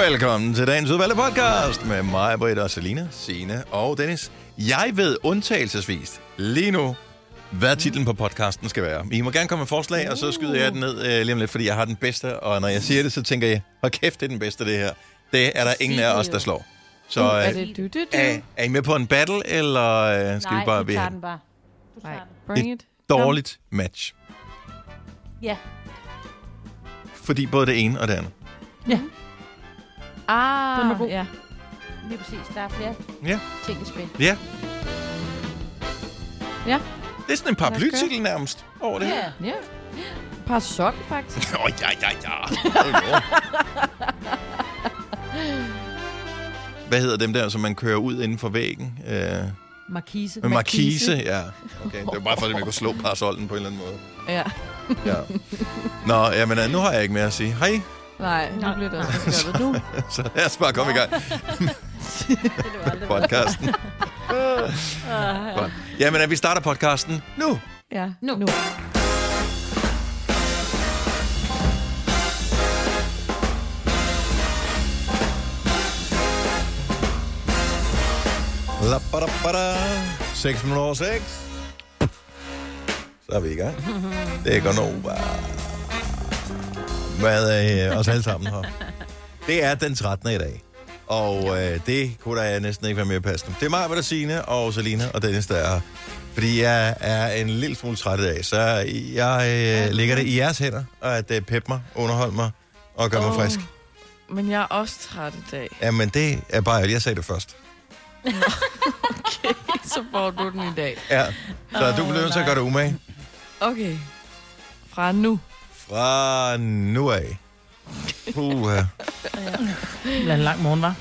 Velkommen til dagens udvalgte podcast med mig, Britt og Selina, Signe og Dennis. Jeg ved undtagelsesvis lige nu, hvad titlen på podcasten skal være. I må gerne komme med forslag, og så skyder jeg den ned øh, lige om lidt, fordi jeg har den bedste. Og når jeg siger det, så tænker jeg, hold kæft, det er den bedste, det her. Det er der ingen af os, der slår. Så Uh, er øh, det du, du, du? er, er I med på en battle, eller øh, skal Nej, vi bare du blive tager et den bare. Du tager Nej, den. bring it. dårligt match? Ja. Fordi både det ene og det andet. Ah, Den er god. ja. Lige præcis. Der er flere Ja. ting i spil. Ja. Ja. Det er sådan en paraplytitel nærmest over det her. Ja. Ja. Par sok, faktisk. Åh, oh, ja, ja, ja. Oh. Hvad hedder dem der, som man kører ud inden for væggen? Øh, Markise. med markise, ja. Okay, det var bare for, at man kunne slå parasollen på en eller anden måde. Ja. Ja. Nå, jamen, øh, nu har jeg ikke mere at sige. Hej, Nej, nu Nå. bliver det også gjort nu. så lad os bare komme i gang podcasten. Godt. Jamen, at vi starter podcasten nu. Ja, Nu. nu. La, ba, da, ba, da. 6 minutter over 6. Så er vi i gang. Det går Nova. Hvad er os alle sammen her? Det er den 13. i dag. Og øh, det kunne da næsten ikke være mere passende. Det er mig, der Signe og Selina og Dennis, der er. Fordi jeg er en lille smule træt i dag, så jeg øh, lægger det i jeres hænder, og at øh, peppe mig, underholde mig og gøre mig Åh. frisk. Men jeg er også træt i dag. Jamen, det er bare, jeg sagde det først. Så får du den i dag. Ja, så du bliver nødt til at gøre det umage. Okay. Fra nu. Fra nu af. Puha. Det bliver en lang morgen, var.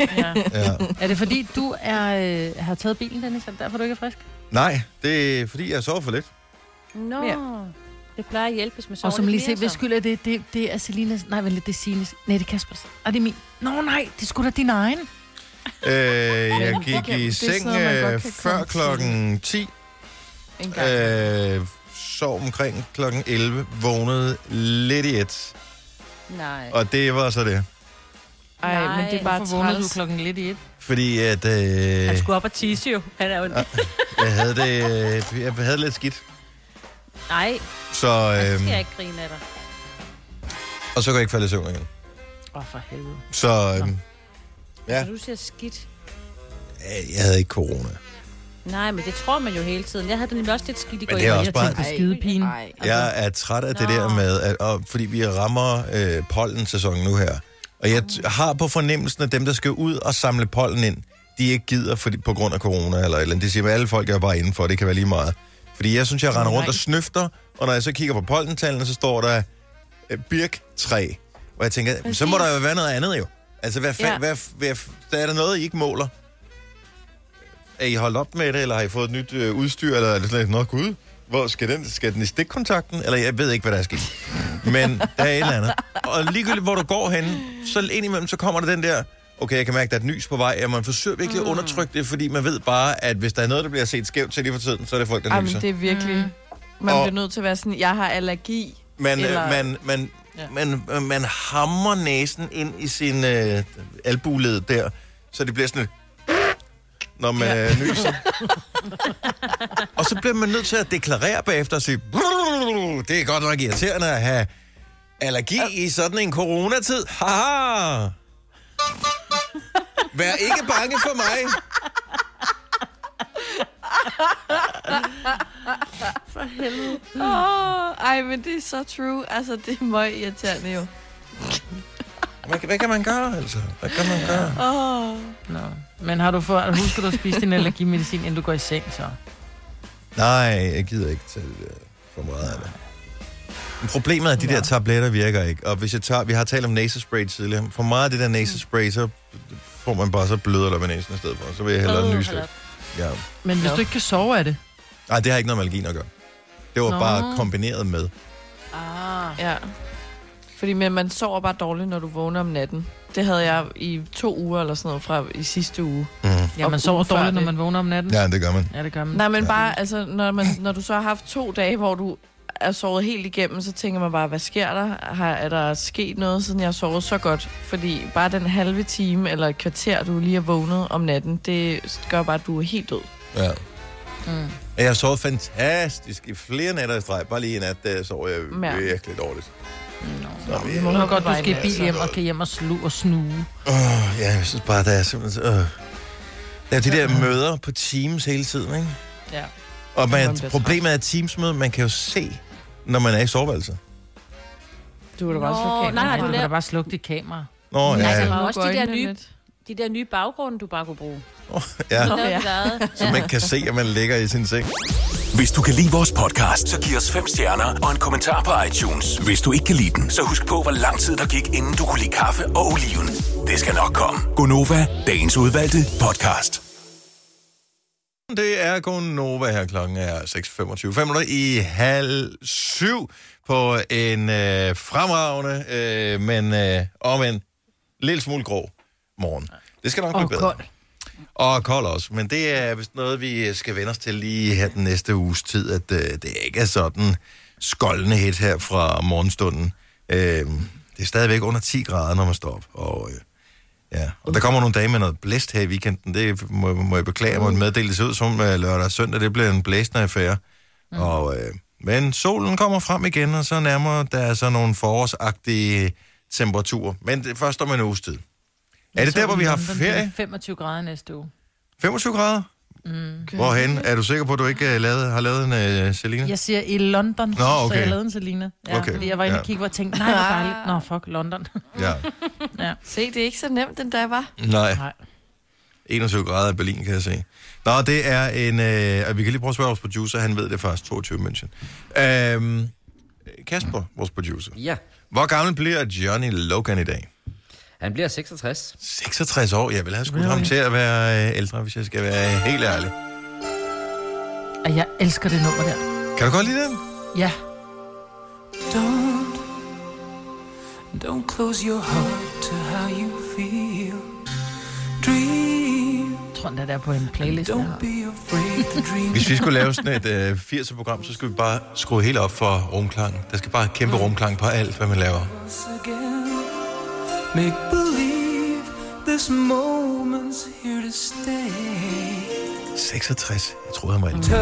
Ja. Ja. Er det fordi, du er, øh, har taget bilen, Dennis? Er det derfor, du ikke er frisk? Nej, det er fordi, jeg sover for lidt. Nå. Ja. Det plejer at hjælpe, hvis man sover Og som lige se, så. skyld er det, det, det er Selinas... Nej, vel, det er Sines... Nej, det er Kaspers. Er det er min? Nå nej, det skulle da din egen. Øh, jeg gik i er seng øh, før klokken 10. En gang. Øh, sov omkring klokken 11. Vågnede lidt i et. Nej. Og det var så det. Ej, Nej, men det er bare vågnede du klokken lidt i et? Fordi at, Han øh, skulle op og tisse jo. Han er jo... jeg havde det, øh, jeg havde lidt skidt. Nej, Så, øh, skal jeg ikke grine af dig. og så kunne jeg ikke falde i søvn igen. Åh, oh, for helvede. Så øh, Ja. Så du siger skidt. jeg havde ikke corona. Nej, men det tror man jo hele tiden. Jeg havde det nemlig også lidt skidt i går. det er også Jeg bare- tænkte, Ej, skidepine. Ej. Jeg er træt af det Nå. der med, at, og, fordi vi rammer øh, pollensæsonen nu her. Og jeg t- har på fornemmelsen, at dem, der skal ud og samle pollen ind, de ikke gider fordi, på grund af corona eller eller andet. De siger, at alle folk er bare indenfor, det kan være lige meget. Fordi jeg synes, jeg render rundt og snøfter, og når jeg så kigger på pollentallene, så står der øh, birktræ. Og jeg tænker, Præcis. så må der jo være noget andet jo. Altså, hvad, fa- Ja. ja. hvad, hvad, der er der noget, I ikke måler? Er I holdt op med det, eller har I fået et nyt øh, udstyr, eller er det sådan nå gud, hvor skal den, skal den i stikkontakten? Eller jeg ved ikke, hvad der er sket. Men der er et eller andet. Og ligegyldigt, hvor du går hen, så indimellem, så kommer der den der, okay, jeg kan mærke, der er et nys på vej, og man forsøger virkelig at undertrykke det, fordi man ved bare, at hvis der er noget, der bliver set skævt til lige for tiden, så er det folk, der Ej, nyser. men det er virkelig... Man Og- bliver nødt til at være sådan, jeg har allergi. Man, Eller- Eller... man, man, Ja. ja. man, man, man hammer næsen ind i sin øh, albuled der, så det bliver sådan et når man Ja. ja. øh, nyser. og så bliver man nødt til at deklarere bagefter og sige, det er godt nok irriterende at have allergi i sådan en coronatid. Haha! Vær ikke bange for mig. Åh, ej, men det er så true. Altså, det er meget irriterende jo. Hvad, hvad kan man gøre, altså? Hvad kan man gøre? Åh. Nå. Men har du for, husker du at spise din allergimedicin, inden du går i seng, så? Nej, jeg gider ikke det der for meget af det. Men problemet er, at de der tabletter virker ikke. Og hvis jeg tager, vi har talt om nasespray tidligere. For meget af det der nasespray, så får man bare så bløder der ved næsen i stedet for. Så vil jeg hellere Åh, nyse lidt. Ja. Men hvis du ikke kan sove af det. Nej, det har ikke noget med allergien at gøre. Det var Nå. bare kombineret med. Ah. Ja. Fordi men man sover bare dårligt, når du vågner om natten. Det havde jeg i to uger eller sådan noget fra i sidste uge. Mm. Ja, man sover dårligt, når det. man vågner om natten. Ja, det gør man. Ja, det gør man. Nej, men Ja. bare, altså, når, man, når du så har haft to dage, hvor du er sovet helt igennem, så tænker man bare, hvad sker der? Har, er der sket noget, siden jeg har sovet så godt? Fordi bare den halve time eller et kvarter, du lige er vågnet om natten, det gør bare, at du er helt død. Ja. Mm. Jeg har sovet fantastisk i flere nætter i streg. Bare lige i nat, der sov jeg Ja. virkelig dårligt. Nå, vi- vi må er nok godt, du skal i bil altså. hjem og kan hjem og slu og snue. Oh, ja, jeg synes bare, der er simpelthen... Øh. Der er de der møder på Teams hele tiden, ikke? Ja. Og Man problemet er, at Teams-møde, man kan jo se, når man er i soveværelset. Du kan da bare slukke nej, kameraet. nej, Du laver- da bare slukke dit kamera. Nå, Nej, ja, så- ja. også de der nye-. De der nye baggrunde, du bare kunne bruge. ja. Så ja. ja. været. Så man kan se, at man ligger i sin seng. Hvis du kan lide vores podcast, så giv os fem stjerner og en kommentar på iTunes. Hvis du ikke kan lide den, så husk på, hvor lang tid der gik, inden du kunne lide kaffe og oliven. Det skal nok komme. Gonova, dagens udvalgte podcast. Det er Gonova her klokken er 6.25. 5 minutter i halv syv på en øh, fremragende, øh, men øh, om en lille smule grå morgen. Det skal nok blive Og bedre. kold. Og kold også, men det er vist noget, vi skal vende os til lige her den næste uges tid, at øh, det ikke er sådan skoldende hit her fra morgenstunden. Øh, det er stadigvæk under 10 grader, når man står op. Og, øh, ja. og der kommer nogle dage med noget blæst her i weekenden. Det må, må jeg beklage, må meddele det ser ud som øh, lørdag og søndag. Det bliver en blæsende affære. Mm. Og, øh, men solen kommer frem igen, og så nærmer der så nogle forårsagtige temperaturer. Men det er først om en uges tid. Er det der, hvor vi har er ferie? 25 grader næste uge. 25 grader? Mm. Hvorhen? Er du sikker på, at du ikke uh, lavet, har lavet en uh, Selina? Jeg siger i London, Nå, så okay. jeg lavede en Selina. Ja, Okay, Fordi jeg var inde ja. og kigge, hvor jeg tænkte, nej, hvor dejligt. Nå, fuck, London. Ja. Se, det er ikke så nemt, den dag var. Nej, Nej. 21 grader i Berlin, kan jeg se. Nå, det er en... Øh, og vi kan lige prøve at spørge vores producer, han ved det først, 22 München. Øhm, Kasper, vores producer. Ja, Hvor gammel bliver Johnny Logan i dag? Han bliver 66. 66 år. Jeg vil have skudt ham til at være øh, ældre, hvis jeg skal være helt ærlig. Og jeg elsker det nummer der. Kan du godt lide den? Ja. Don't, don't close your heart to how you feel. Dream, Jeg tror, den er på en playlist. jeg har. Hvis vi skulle lave sådan et øh, 80'er-program, så skulle vi bare skrue helt op for rumklang. Der skal bare kæmpe rumklang på alt, hvad man laver. Make believe this moment's here to stay. 66. Jeg troede, han var ældre.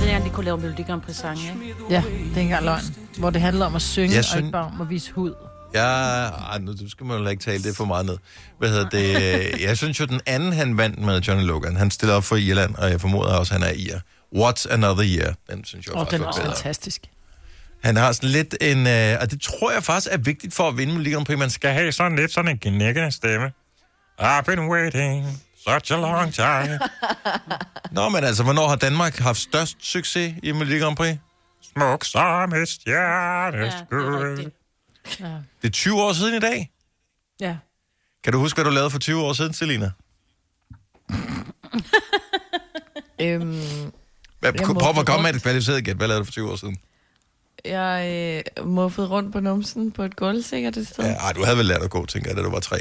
Det er, at de kunne lave Melodi Grand Prix sange, ikke? Ja, det er engang løgn. Hvor det handler om at synge, Jeg og synes- ikke bare om at vise hud. Ja, ej, nu skal man jo ikke tale det for meget ned. Hvad hedder det? Jeg synes jo, den anden, han vandt med Johnny Logan, han stiller op for Irland, og jeg formoder også, at han er ir. What's Another Year? Den synes jeg Og faktisk den er var også bedre. fantastisk. Han har sådan lidt en... Øh, og det tror jeg faktisk er vigtigt for at vinde Melodi Grand Prix. Man skal have sådan lidt sådan en knækkende stemme. I've been waiting such a long time. Nå, men altså, hvornår har Danmark haft størst succes i Melodi Grand Prix? Smuk som et Ja, det er stjerneskud. Ja. det er 20 år siden i dag. ja. Kan du huske, hvad du lavede for 20 år siden, Selina? Øhm, Hvad, prøv at komme med et kvalificeret gæt. Hvad lavede du for 20 år siden? Jeg øh, muffede rundt på numsen på et gulv sikkert et sted. Ja, Ja. ej, du havde vel lært at gå, tænker jeg, da du var tre.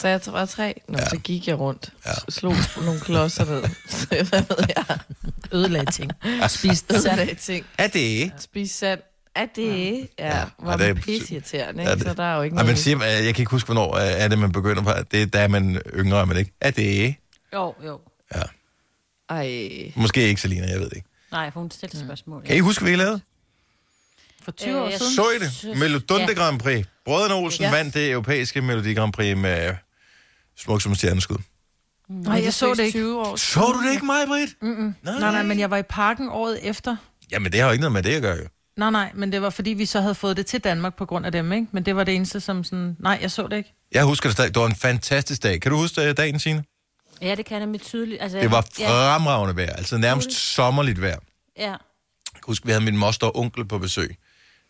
Så jeg var tre. Nå, Ja. ja. så gik jeg rundt. Ja. Ja. Slog nogle klodser ned. Så hvad ved jeg? Ødelagde ting. Spiste sand. Ødelagde ting. Er det? Spise sand. Er det? Ja, ja var Ja, det er- det pisseirriterende, Ja, ikke? det- Så der er jo ikke Ej, noget... man siger, jeg kan ikke huske, hvornår øh, er det, man begynder på. Det er, da er man yngre, men ikke. Er det? Jo, jo. Ja. Ej. Måske ikke, Selina, jeg ved ikke. Nej, for hun stiller spørgsmål. Kan I huske, hvad I lavede? For 20 år Øh, jeg siden. Så I det? Melodunde Grand Prix. Brødrene Olsen Ja. vandt det europæiske Melodi Grand Prix med smuk som stjerneskud. Nej, jeg så det ikke. 20 år. Så du det ikke, mig, Britt? Mm-mm. Nej, nej, men jeg var i parken året efter. Jamen, det har jo ikke noget med det at gøre, jo. Nej, nej, men det var fordi, vi så havde fået det til Danmark på grund af dem, ikke? Men det var det eneste, som sådan... Nej, jeg så det ikke. Jeg husker det stadig. Det var en fantastisk dag. Kan du huske øh, dagen, Signe? Ja, det kan jeg med tydeligt. Altså, Det var ja, fremragende vejr. Altså nærmest sommerligt vejr. ja. Jeg kan huske, vi havde min moster og onkel på besøg.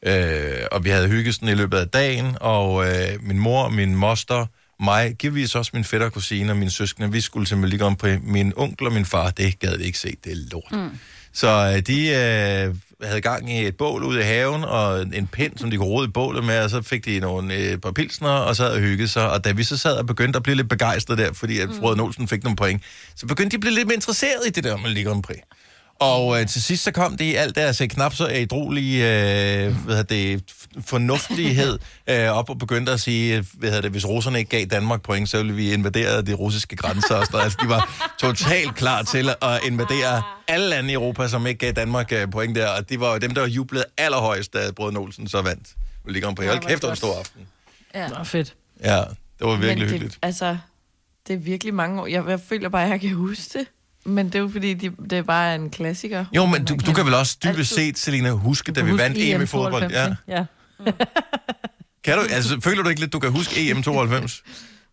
Øh, og vi havde hygget sådan i løbet af dagen, og øh, min mor, min moster, mig, givetvis også min fætter kusine og mine søskende, vi skulle til Grand Prix. Min onkel og min far, det gad vi ikke se, det er lort. Mm. Så øh, de øh, havde gang i et bål ude i haven, og en pind, som de kunne rode i bålet med, og så fik de nogle øh, par pilsner, og sad og hyggede sig. Og da vi så sad og begyndte at blive lidt begejstrede der, fordi at mm. Frode Olsen fik nogle point, så begyndte de at blive lidt mere interesseret i det der Melodi Grand Prix. Og øh, til sidst så kom det i alt deres øh, knap så ædrolige øh, hvad hedder det, fornuftighed øh, op og begyndte at sige, øh, hvad hedder det, hvis russerne ikke gav Danmark point, så ville vi invadere de russiske grænser og sådan. Altså, de var totalt klar til at invadere alle lande i Europa, som ikke gav Danmark øh, point der. Og det var jo dem, der jublede allerhøjst, da Brød Olsen så vandt. Vi ligger på. Hold kæft, det var en stor aften. Nå, fedt. Ja, det var virkelig Men hyggeligt. det, altså, det er virkelig mange år. Jeg, jeg føler bare, at jeg kan huske det. Men det er jo fordi, de, det er bare en klassiker. Jo, men du, du kan vel også dybest set, Selina, huske, da vi Husk vandt EM i fodbold. 92, Ja. Ja. Kan du, altså, føler du ikke lidt, du kan huske EM 92?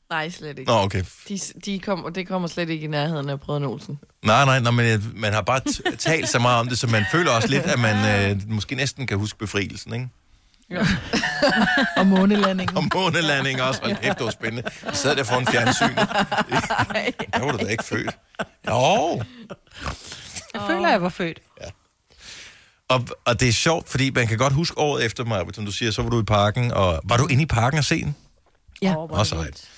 Nej, slet ikke. Nå, okay. De, de kom, det kommer slet ikke i nærheden af Brødrene Olsen. Nej, nej, nej, men øh, man har bare talt så meget om det, så man føler også lidt, at man øh, måske næsten kan huske befrielsen, ikke? Og månelandingen. Og månelanding også. Hold kæft, det var spændende. Jeg sad der foran fjernsynet. Der var du da ikke født. Jo. Jeg føler, jeg var født. Og, og det er sjovt, fordi man kan godt huske året efter mig, som du siger, så var du i parken, og var du inde i parken og se den? Ja. Hvor Også ret.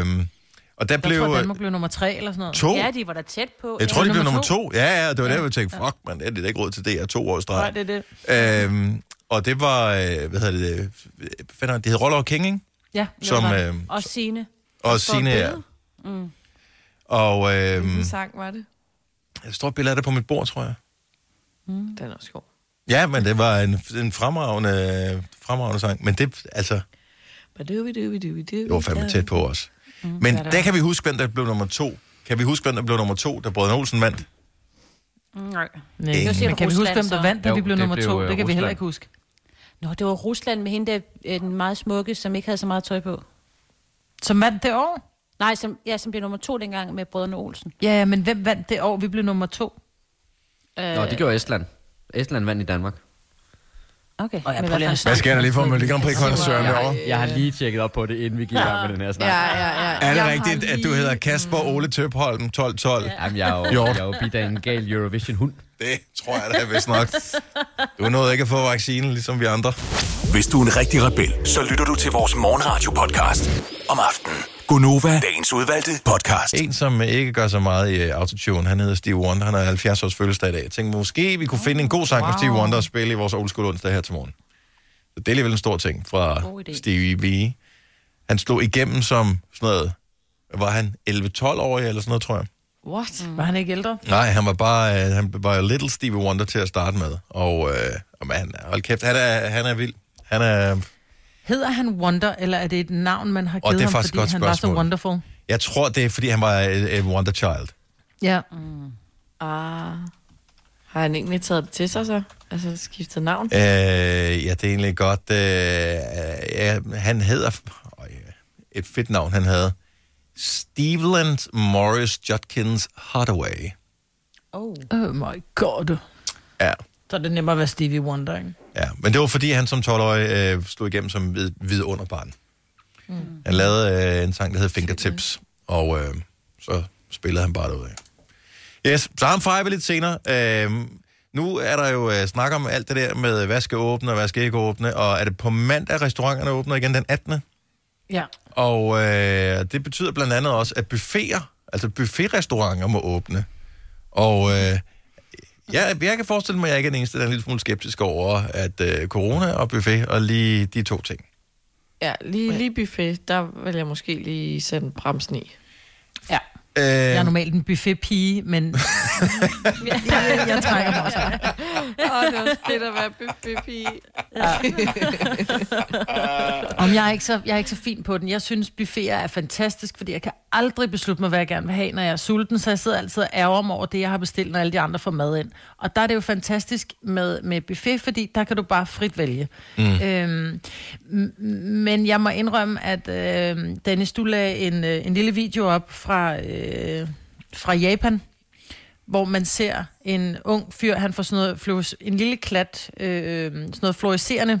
Øhm, og der Jeg blev tror, øh, Danmark blev nummer tre eller sådan noget. to. Ja, de var da tæt på. Jeg tror, de Ja, blev nummer nummer to. Ja, ja, det var der, jeg tænkte, fuck, man, det er da ikke råd til det her to år i Nej, streg. det er det. Øhm, og det var, øh, hvad hedder det, øh, hvad er det, det hed Roller King, ikke? Ja, Som, var det. øh, Og Signe. og Signe, ja. billede. Og øh, Hvilken sang var det? et billede af det på mit bord, tror jeg. Den er også god. Ja, men det var en, en fremragende, fremragende sang. Men det, altså, det var fandme tæt på os. Men der kan vi huske, hvem der blev nummer to. Kan vi huske, hvem der blev nummer to, da Brødrene Olsen vandt? Nej. Nej, siger men kan vi huske, Rusland, hvem der vandt, da Jo, vi blev nummer blev, to? øh, Det kan vi heller Rusland. ikke huske. Nå, det var Rusland med hende, der, øh, den meget smukke, som ikke havde så meget tøj på. Som vandt det år? Nej, som, ja, som blev nummer to dengang med Brødrene Olsen. Ja, ja, men hvem vandt det år, vi blev nummer to? Øh, Nå, det gjorde Estland. Estland vandt i Danmark. Okay. Og jeg prøver lige hvad sker der lige for Melodi Grand Prix Søren Jeg derovre? har, jeg har lige tjekket op på det, inden vi gik i gang med den her snak. Ja, ja, ja. Er det Jeg rigtigt, har at du lige- hedder Kasper Ole Tøbholm 1212? Jamen, jeg er jo, Jo. er en gal Eurovision-hund. Det tror jeg da vist nok. Du nåede ikke at få vaccinen, ligesom vi andre. Hvis du er en rigtig rebel, så lytter du til vores morgenradio-podcast om aftenen. Gunova, dagens udvalgte podcast. En, som ikke gør så meget i uh, autotune, han hedder Steve Wonder. Han har 70 års fødselsdag i dag. Jeg tænkte, måske vi kunne finde en god sang wow. med Steve Wonder og spille i vores old school onsdag her til morgen. Så det er alligevel en stor ting fra. Stevie V. Han slog igennem som sådan noget, var han 11-12-årig eller sådan noget, tror jeg. What? Var han ikke ældre? Nej, han var bare, øh, han var little Stevie Wonder til at starte med. Og, øh, og man, hold kæft, han er, han er vild. Han er, Hedder han Wonder, eller er det et navn, man har Og givet det er ham, faktisk fordi han var så spørgsmål. wonderful? jeg tror, det er, fordi han var et, et wonder child. Ja. Ah. Har han egentlig taget det til sig så? Altså skiftet navn? Øh, ja, det er egentlig godt. Øh, ja, han hedder... Øh, et fedt navn, han havde. Steveland Morris Judkins Hathaway. Oh. Oh my god. Ja, Så er det nemmere at være Stevie Wonder, ikke? ja. Men det var, fordi han som 12-årig øh, slog igennem som vid, vidunderbarn. Mm. Han lavede øh, en sang, der hed Fingertips, og øh, så spillede han bare derudad. Yes, så ham fejrer vi lidt senere. Øh, nu er der jo øh, snak om alt det der med, hvad skal åbne og hvad skal ikke åbne, og er det på mandag, restauranterne åbner igen den 18. Ja. Og øh, det betyder blandt andet også, at buffeter, altså buffetrestauranter må åbne. Og øh, ja, jeg kan forestille mig, at jeg ikke er den eneste, der er en lille smule skeptisk over, at øh, corona og buffet og lige de to ting. Ja, lige, lige buffet, der vil jeg måske lige sætte bremsen i. ja. Øh, Jeg er normalt en buffet-pige, men jeg, jeg trækker mig også. Åh, det var fedt at være buffetpige. Om jeg er, ikke så, jeg er ikke så fin på den. Jeg synes, buffeter er fantastisk, fordi jeg kan aldrig beslutte mig, hvad jeg gerne vil have, når jeg er sulten. Så jeg sidder altid og ærger mig over det, jeg har bestilt, når alle de andre får mad ind. Og der er det jo fantastisk med, med buffet, fordi der kan du bare frit vælge. Mm. Øhm, men jeg må indrømme, at øh, Dennis, du lagde en, øh, en lille video op fra, øh, fra Japan, hvor man ser en ung fyr, han får sådan noget, en lille klat, øh, sådan noget fluorescerende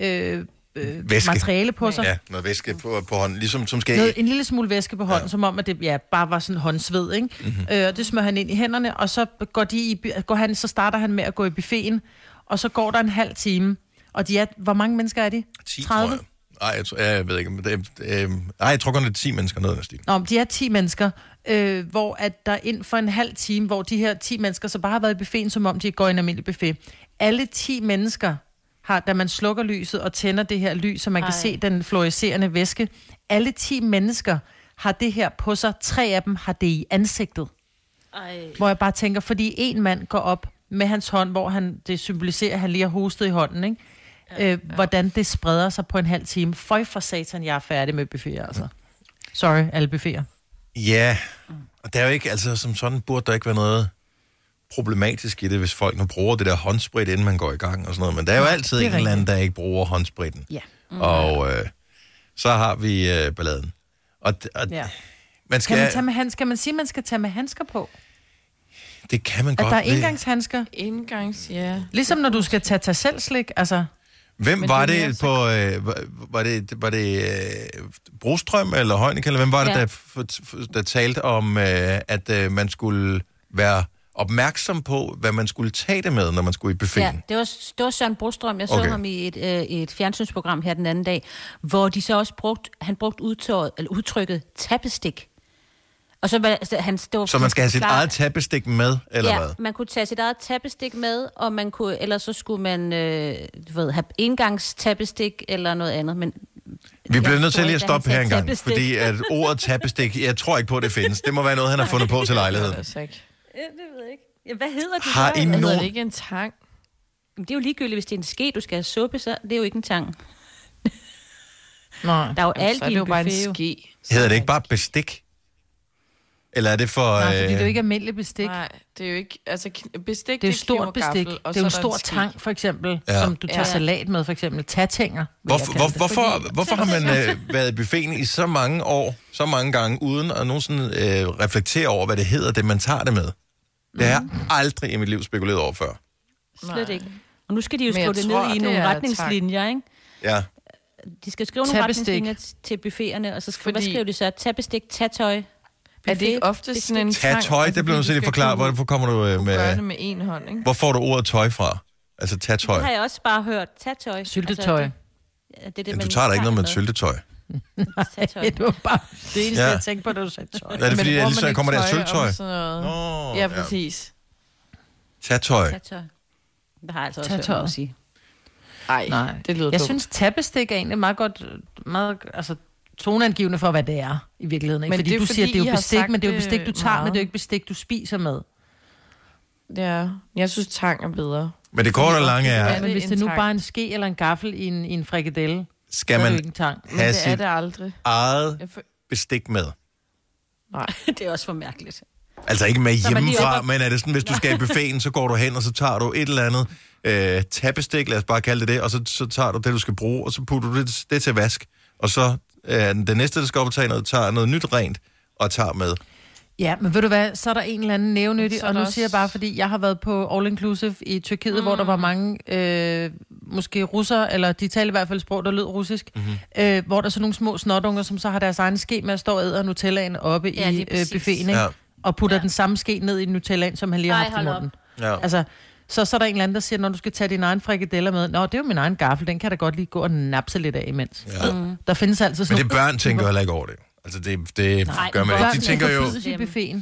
øh, øh, Væske. materiale på sig. ja, noget væske på, på hånden, ligesom som skal Noget, en lille smule væske på hånden, ja. som om, at det ja, bare var sådan håndsved, ikke? Mhm. Mm-hmm. Øh, og det smører han ind i hænderne, og så, går de i, går han, så starter han med at gå i buffeten, og så går der en halv time. Og de er, hvor mange mennesker er de? 10, 30? Nej, jeg, tror, jeg ved ikke. Men det, øh, nej, jeg tror kun, det er 10 mennesker noget af stil. Nå, men de er 10 mennesker, øh, hvor at der ind for en halv time, hvor de her 10 mennesker så bare har været i buffeten, som om de går i en almindelig buffet. Alle 10 mennesker har, da man slukker lyset og tænder det her lys, så man Ej. kan se den fluorescerende væske, alle 10 mennesker har det her på sig. Tre af dem har det i ansigtet. Ej. Hvor jeg bare tænker, fordi en mand går op med hans hånd, hvor han, det symboliserer, at han lige har hostet i hånden, ikke? Ja, øh, hvordan det spreder sig på en halv time. Føj for satan, jeg er færdig med buffeter, altså. Sorry, alle buffeter. Ja, og der er jo ikke, altså som sådan burde der ikke være noget problematisk i det, hvis folk nu bruger det der håndsprit, inden man går i gang og sådan noget. Men der er jo altid er en eller anden, der ikke bruger håndspritten. Ja. Og øh, så har vi øh, balladen. Og, og Ja. man Skal skal, man, tage med handsker? Kan man sige, at man skal tage med handsker på? det kan man At godt. der er indgangshandsker? Indgangs, ja. Ligesom når du skal tage tage selv slik, altså... Hvem Men var det det, på, øh, var- det, var det øh, Brostrøm eller Heunicke, eller hvem var det, Ja. der, der talte om, øh, at øh, man skulle være opmærksom på, hvad man skulle tage det med, når man skulle i buffeten? Ja, det var, det var Søren Brostrøm. Jeg så Okay. ham i et, øh, et fjernsynsprogram her den anden dag, hvor de så også brugt, han brugte udtøjet, eller udtrykket tappestik. Og så var altså, han stod Så man skal have sit eget tappestik med, eller ja, hvad? man kunne tage sit eget tappestik med, og man kunne, ellers så skulle man øh, du ved, have engangstappestik eller noget andet. Men Vi bliver nødt til lige at ikke, stoppe her han en sagde gang, tappestik. fordi at ordet tappestik, jeg tror ikke på, at det findes. Det må være noget, han har fundet på til lejligheden. Altså det ved jeg ikke. Ja, hvad hedder det? Har så? I Hedder nogen- det ikke en tang? Jamen, Det er jo ligegyldigt, hvis det er en ske, du skal have suppe, så det er jo ikke en tang. Nej. Der er jo alt så er i det jo bare en ske. Hedder det ikke bare bestik? Eller er det for... Nej, fordi det er jo øh, ikke almindelig bestik. Nej, det er jo ikke... Altså, bestik, Det er jo kniv stort bestik. Det er jo en stor tang, for eksempel, Ja. som du tager Ja. salat med, for eksempel. Tatænger, Hvorfor, hvor, det. hvorfor, Fordi- hvorfor har man øh, været i buffeten i så mange år, så mange gange, uden at nogensinde øh, reflektere over, hvad det hedder, det man tager det med? Det har jeg aldrig i mit liv spekuleret over før. Slet ikke. Og nu skal de jo skrive det tror, ned i det nogle er retningslinjer, ikke? Ja. De skal skrive nogle retningslinjer til buffeterne, og så skal, Fordi- hvad skriver de så? Tappestik, tatøj, Er det ikke ofte sådan en Tag tøj, det bliver du så lige forklare. Hvorfor kommer du øh, med... Gøre det med... en hånd, ikke? Hvor får du ordet tøj fra? Altså tag tøj. Det har jeg også bare hørt. Tatøj. Syltetøj. Altså, det, ja, det er det, Men man du tager da ikke noget med et med. syltetøj. Tatøj. Det var bare det eneste, Ja. ja. jeg tænkte på, da du sagde tøj. Er det fordi, bruger at lige så kommer der tøj syltetøj? noget? Nå, Ja, præcis. Tag tøj. Tatøj. Det har jeg altså også hørt nogen sige. Ej, Nej. det lyder Jeg dumt. synes, tappestik er egentlig meget godt, meget, altså toneangivende for, hvad det er i virkeligheden. Ikke? Men fordi det er du fordi, siger, det er jo bestik, men det er jo bestik, du tager, meget. men det er jo ikke bestik, du spiser med. Ja, jeg synes, tang er bedre. Men det korte og lange er, Ja, men hvis det nu bare er en ske eller en gaffel i en, i en frikadelle, skal så er det jo man ikke en tang. Men have det er det aldrig. eget bestik med. Nej. det er også for mærkeligt. Altså ikke med hjemmefra, op- men er det sådan, hvis du skal i buffeten, så går du hen, og så tager du et eller andet øh, tappestik, lad os bare kalde det det, og så, så tager du det, du skal bruge, og så putter du det, det til vask. Og så øh, den næste, der skal op og tage noget, tager noget nyt rent og tager med. Ja, men ved du hvad, så er der en eller anden nævnyttig, Så og nu der siger jeg også- bare, fordi jeg har været på All Inclusive i Tyrkiet, mm. hvor der var mange, øh, måske russere, eller de talte i hvert fald sprog, der lød russisk, Mhm. mm-hmm. øh, hvor der er sådan nogle små snotunger, som så har deres egen ske med at stå og æde Nutellaen oppe Ja, i øh, buffeten, ikke? Ja. Og putter ja. den samme ske ned i Nutellaen, som han lige har Ej, haft i op. munden. Ja. Altså, så, så er der en eller anden, der siger, når du skal tage din egen frikadeller med, Nå, det er jo min egen gaffel, den kan da godt lige gå og napse lidt af imens. Ja. Mm. Der findes altså Men sådan det børn tænker heller ikke over det. Altså det, det Nej, gør man ikke. De tænker jo,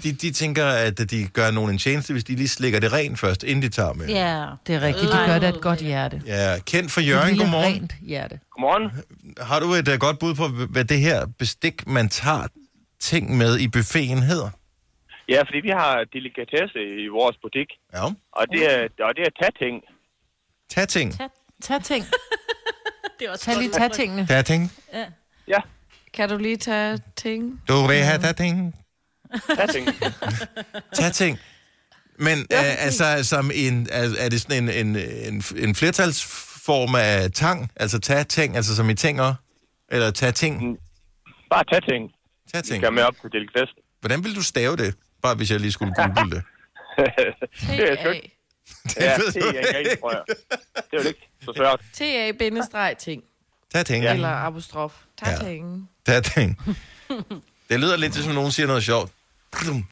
de, de tænker, at de gør nogen en tjeneste, hvis de lige slikker det rent først, inden de tager med. Ja. Det er rigtigt, de gør det af et godt hjerte. Ja, kendt for Et Jørgen, lille godmorgen. rent hjerte. Godmorgen. Har du et uh, godt bud på, hvad det her bestik, man tager ting med i buffeten hedder? Ja, fordi vi har delikatesse i vores butik, Ja. og det er, og det er tatting. Tag ting. Tag ting. Det er også Tag lige tag tingene. Tag ting. Ja, Kan du lige tage ting? Du vil have ting. tatting. Tag ting. Men ja, øh, altså, som en, er, er det sådan en, en, en, en flertalsform af tang? Altså tag ting, altså som i tinger? Eller tag ting? Bare tatting. Tag Vi ting. skal med op til delikatessen. Hvordan vil du stave det? Bare hvis jeg lige skulle google det. det er sgu ikke. Ja, ved det er ikke, tror jeg. Det er jo ikke så svært. T-A-ting. Tag ting. Ja. Eller apostrof. Tag Ja. ting. Tag ting. Det lyder lidt som nogen siger noget sjovt. Jamen,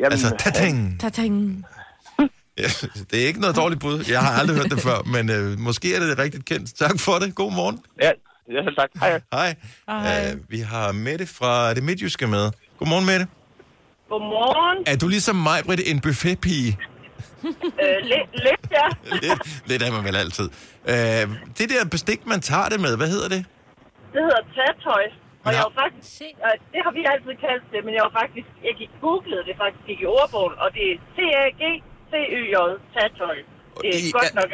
Altså, tag ting. Tag ting. Ja, det er ikke noget dårligt bud. Jeg har aldrig hørt det før, men øh, måske er det rigtigt kendt. Tak for det. God morgen. Ja, Ja, selv tak. Hej. Hej. Hej. Uh, vi har Mette fra det midtjyske med. Godmorgen, Mette. Godmorgen. Er du ligesom mig, Britt, en buffetpige? Øh, lidt, lidt, ja. lidt, lidt er man vel altid. Uh, det der bestik, man tager det med, hvad hedder det? Det hedder tatøj. Og jeg har- var faktisk, øh, det har vi altid kaldt det, men jeg var faktisk, jeg gik googlede det faktisk gik i ordbogen, og det er T-A-G-C-Y-J, tatøj. Det er I- godt nok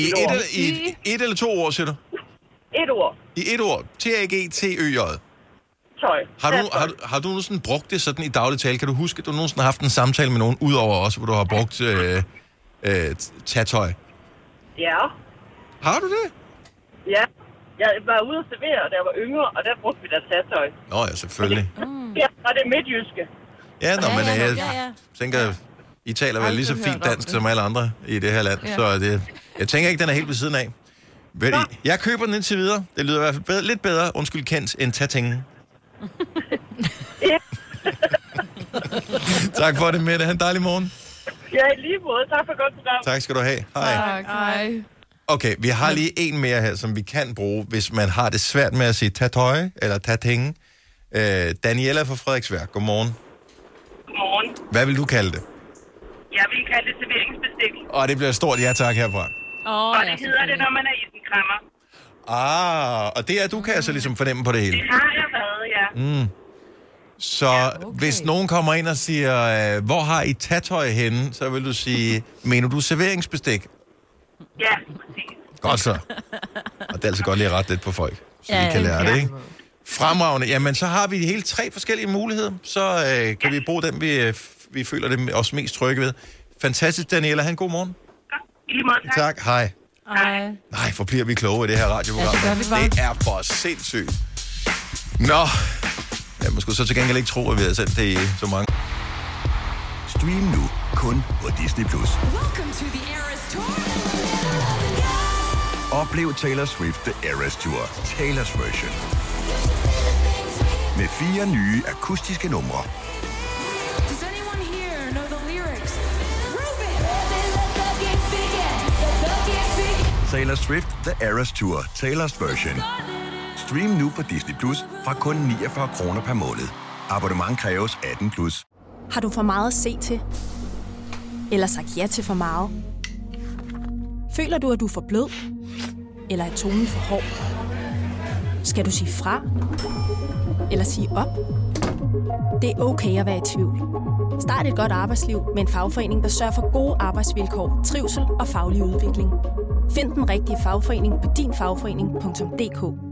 I et et, i et eller to ord, siger du? Et ord. I et ord. T-A-G-T-Ø-J. Tøj. Har du, har, du, har du nogensinde brugt det sådan i daglig tale? Kan du huske, at du nogensinde har haft en samtale med nogen, udover os, hvor du har brugt øh, øh, tatøj? Ja. Har du det? Ja. Jeg var ude at servere, da jeg var yngre, og der brugte vi da tatøj. Nå ja, selvfølgelig. Ja, og det er midtjyske. Ja, nå, Ja, men ja, jeg ja, ja. tænker, I taler vel lige så fint dansk det. som alle andre i det her land, Ja. så det, jeg tænker ikke, den er helt ved siden af. Ved I, jeg køber den indtil videre. Det lyder i hvert fald bedre, lidt bedre, undskyld kendt, end tatingen. tak for det, Mette. Ha' en dejlig morgen. Ja, i lige måde. Tak for godt program. Tak skal du have. Hej. Tak, hej. Okay, vi har lige en mere her, som vi kan bruge, hvis man har det svært med at sige tatøj eller tatinge. Øh, Daniela fra Frederiksværk, godmorgen. Godmorgen. Hvad vil du kalde det? Jeg vil kalde det serveringsbestik. Og det bliver stort ja tak herfra. Oh, og det hedder det, når man er isenkrammer. Ah, og det er du kan altså ligesom fornemme på det hele. Det har jeg ja. Mm. Så ja, okay. hvis nogen kommer ind og siger, øh, hvor har I tatøj henne, så vil du sige, mener du serveringsbestik? Ja, Godt så. Og det er altså godt lige at rette lidt på folk, så Ja, vi kan ja, lære ja. det, ikke? Fremragende. Jamen, så har vi hele tre forskellige muligheder. Så øh, kan vi bruge dem, vi, øh, vi føler det os mest trygge ved. Fantastisk, Daniela. Ha' en god morgen. I lige måde, tak. Tak. Hej. Hej. Nej, hvor bliver vi kloge i det her radioprogram. Ja, det det er for sindssygt. Nå. Jeg måske så til gengæld ikke tro, at vi har sendt det i så mange. Stream nu kun på Disney+. Plus. Oplev Taylor Swift The Eras Tour, Taylor's version. Med fire nye akustiske numre. Taylor Swift The Eras Tour, Taylor's version. Stream nu på Disney Plus fra kun 49 kroner per måned. Abonnement kræves 18 plus. Har du for meget at se til? Eller sagt ja til for meget? Føler du, at du er for blød? Eller er tonen for hård? Skal du sige fra? Eller sige op? Det er okay at være i tvivl. Start et godt arbejdsliv med en fagforening, der sørger for gode arbejdsvilkår, trivsel og faglig udvikling. Find den rigtige fagforening på dinfagforening.dk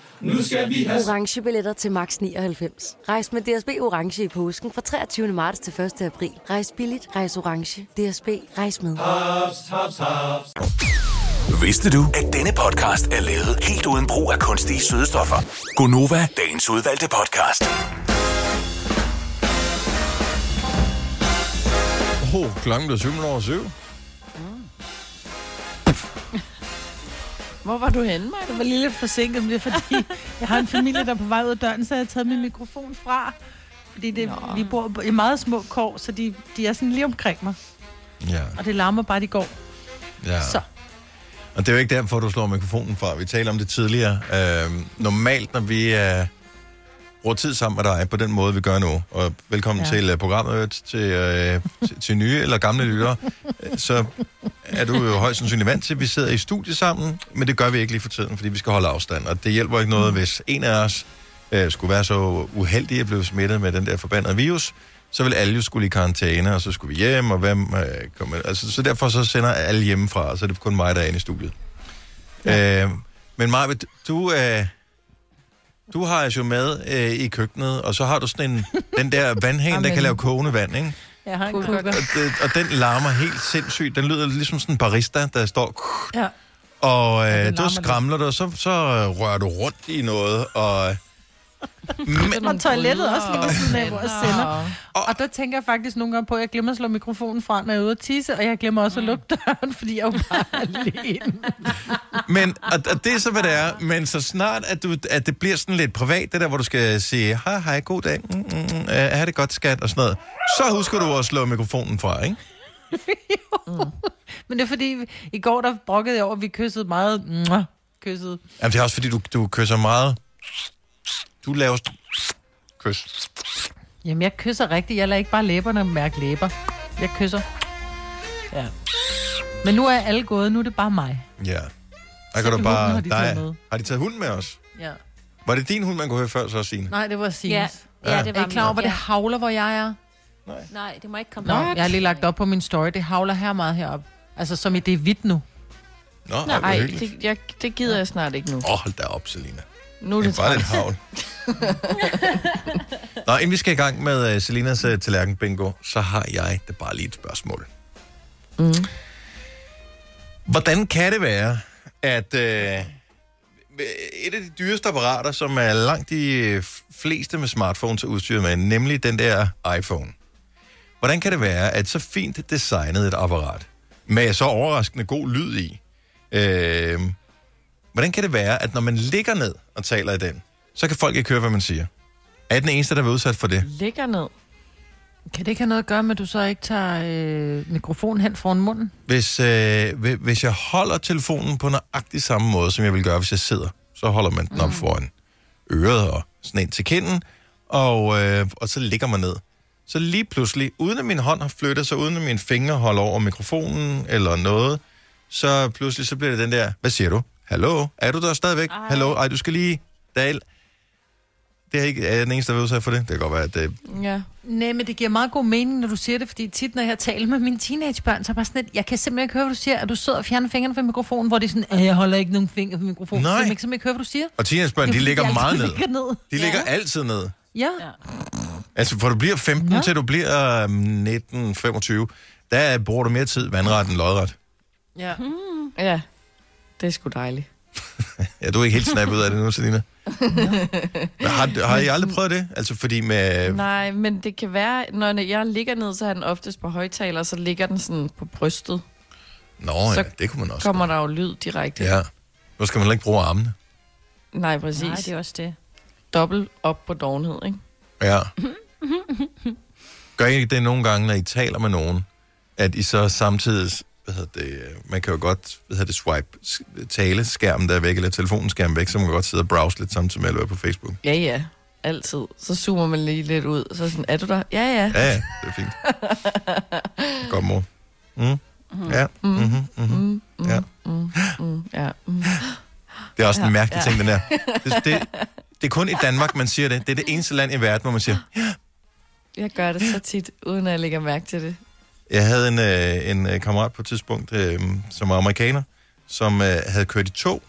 Nu skal vi have... Orange billetter til max 99. Rejs med DSB Orange i påsken fra 23. marts til 1. april. Rejs billigt, rejs orange. DSB, rejs med. Haps, haps, haps. Vidste du, at denne podcast er lavet helt uden brug af kunstige sødestoffer? Gonova, dagens udvalgte podcast. Oh, klokken blev 7 over 7. Hvor var du henne, Maja? Det var lige lidt forsinket, men det er fordi, jeg har en familie, der er på vej ud af døren, så jeg har taget min mikrofon fra. Fordi det, vi bor i meget små kår, så de, de er sådan lige omkring mig. Ja. Og det larmer bare, de går. Ja. Så. Og det er jo ikke derfor, du slår mikrofonen fra. Vi talte om det tidligere. Øh, normalt, når vi øh, bruger tid sammen med dig på den måde, vi gør nu, og velkommen ja. Til uh, programmet til, øh, til, til nye eller gamle lyttere, øh, så er du jo højst sandsynligt vant til, at vi sidder i studie sammen, men det gør vi ikke lige for tiden, fordi vi skal holde afstand. Og det hjælper ikke noget, hvis en af os øh, skulle være så uheldig at blive smittet med den der forbandede virus, så vil alle jo skulle i karantæne, og så skulle vi hjem, og hvem øh, kommer... Altså, så derfor så sender alle hjemmefra, og så er det kun mig, der er inde i studiet. Ja. Øh, men Marve, du, øh, du har jo med øh, i køkkenet, og så har du sådan en, den der vandhane, der kan lave kogende vand, ikke? Jeg har en kukker. Og, det, og den larmer helt sindssygt. Den lyder ligesom sådan en barista, der står... Ja. Og øh, den du lidt. skramler du, og så, så rører du rundt i noget, og Men, og toilettet også lige ved siden af, hvor jeg sender. Og, og der tænker jeg faktisk nogle gange på, at jeg glemmer at slå mikrofonen fra, når jeg er ude at tisse, og jeg glemmer også at lukke døren, fordi jeg er jo bare alene. Men, og, og det er så, hvad det er. Men så snart, at, du, at det bliver sådan lidt privat, det der, hvor du skal sige, hej, hej, god dag, mm, mm, mm, uh, have det godt, skat, og sådan noget, så husker du at slå mikrofonen fra, ikke? Men det er fordi, i går der brokkede jeg over, at vi kyssede meget. Mwah, kyssede. Jamen, det er også fordi, du, du kysser meget. Du laver kys. Jamen, jeg kysser rigtigt. Jeg lader ikke bare læberne mærke læber. Jeg kysser. Ja. Men nu er alle gået. Nu er det bare mig. Ja. Der Så kan du hunden bare... har de der taget er, med. har de taget hunden med os? Ja. Var det din hund, man kunne høre før, så Signe? Nej, det var Sines. Ja. Ja, det var er I klar over, hvor det havler, hvor jeg er? Nej, det må ikke komme Nå, op. jeg har lige lagt op på min story. Det havler her meget herop. Altså, som i det er hvidt nu. Nå, Nej, det, jeg, det gider jeg snart ikke nu. Åh, oh, hold da op, Selina. Nu er det bare lidt havl. Nå, inden vi skal i gang med uh, Selinas uh, tallerken bingo, så har jeg det bare lige et spørgsmål. Mm. Hvordan kan det være, at uh, et af de dyreste apparater, som er langt de fleste med smartphones er udstyret med, nemlig den der iPhone. Hvordan kan det være, at så fint designet et apparat, med så overraskende god lyd i, øh, hvordan kan det være, at når man ligger ned og taler i den, så kan folk ikke høre, hvad man siger? Er jeg den eneste, der er udsat for det? Ligger ned. Kan det ikke have noget at gøre med, at du så ikke tager øh, mikrofonen hen foran munden? Hvis, øh, hvi- hvis jeg holder telefonen på nøjagtig samme måde, som jeg vil gøre, hvis jeg sidder, så holder man den op foran øret og sådan ind til kinden, og, øh, og så ligger man ned. Så lige pludselig, uden at min hånd har flyttet sig, uden at mine fingre holder over mikrofonen eller noget, så pludselig så bliver det den der, hvad siger du? Hallo? Er du der stadigvæk? Ej. Hallo? Ej, du skal lige... Dal. Det er ikke er jeg den eneste, der er udsat for det. Det kan godt være, at det... Ja. Nej, men det giver meget god mening, når du siger det, fordi tit, når jeg taler med mine teenagebørn, så er jeg bare sådan lidt, jeg kan simpelthen ikke høre, hvad du siger. Er du sød og fjerner fingrene fra mikrofonen, hvor det er sådan, at jeg holder ikke nogen fingre fra mikrofonen. Nej. Så jeg kan simpelthen ikke høre, hvad du siger. Og teenagebørn, de ligger meget ned. ligger ned. De ligger altid ned. Ja. Altså, for du bliver 15 ja. til du bliver øhm, 19-25, der bruger du mere tid vandret end lodret. Ja. Hmm. Ja, det er sgu dejligt. Ja, du er ikke helt snappet ud af det nu, Selina. Men har, har I aldrig prøvet det? Altså, fordi med... Nej, men det kan være, når jeg ligger ned, så er den oftest på højtaler, så ligger den sådan på brystet. Nå, så ja, det kunne man også. kommer der jo lyd direkte. Ja. Nu skal man heller ikke bruge armene. Nej, præcis. Nej, det er også det. Dobbelt op på dovenhed, ikke? Ja. Gør I det nogle gange, når I taler med nogen, at I så samtidig, hvad hedder det, øh, man kan jo godt, hvad hedder det, swipe s- taleskærmen der er væk, eller telefonskærmen væk, så man kan godt sidde og browse lidt samtidig med at være på Facebook. Ja, ja. Altid. Så zoomer man lige lidt ud. Så sådan, er du der? Ja, ja. Ja, ja, det er fint. Godt, mor. Mm. Ja. Mm-hmm. Mm-hmm. Ja. Mm, mm, ja. Mm. Det er også en Ja, mærkelig ja. ting, den der. Det, det, det er kun i Danmark, man siger det. Det er det eneste land i verden, hvor man siger, Jeg gør det så tit, uden at jeg lægger mærke til det. Jeg havde en, øh, en øh, kammerat på et tidspunkt, øh, som var amerikaner, som øh, havde kørt i tog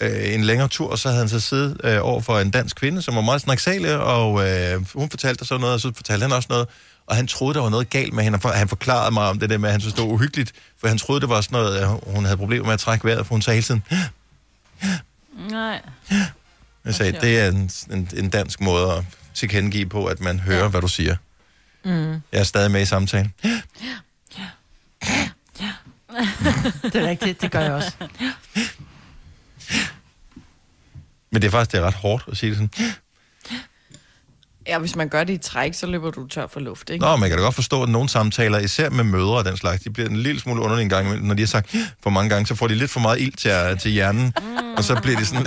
øh, en længere tur, og så havde han så siddet øh, over for en dansk kvinde, som var meget snaksalig, og øh, hun fortalte så noget, og så fortalte han også noget, og han troede, der var noget galt med hende, for- han forklarede mig om det der med, at han synes, det var uhyggeligt, for han troede, det var sådan noget, at hun havde problemer med at trække vejret, for hun sagde hele tiden, Nej. jeg sagde, det er en, en, en dansk måde at tilkendegive på, at man hører, ja. hvad du siger. Mm. Jeg er stadig med i samtalen. det er rigtigt, det gør jeg også. Men det er faktisk det er ret hårdt at sige det sådan. Ja, hvis man gør det i træk, så løber du tør for luft, ikke? Nå, man kan da godt forstå, at nogle samtaler, især med mødre og den slags, de bliver en lille smule underlige en gang imellem. Når de har sagt for mange gange, så får de lidt for meget ild til, til hjernen, mm. og så bliver det sådan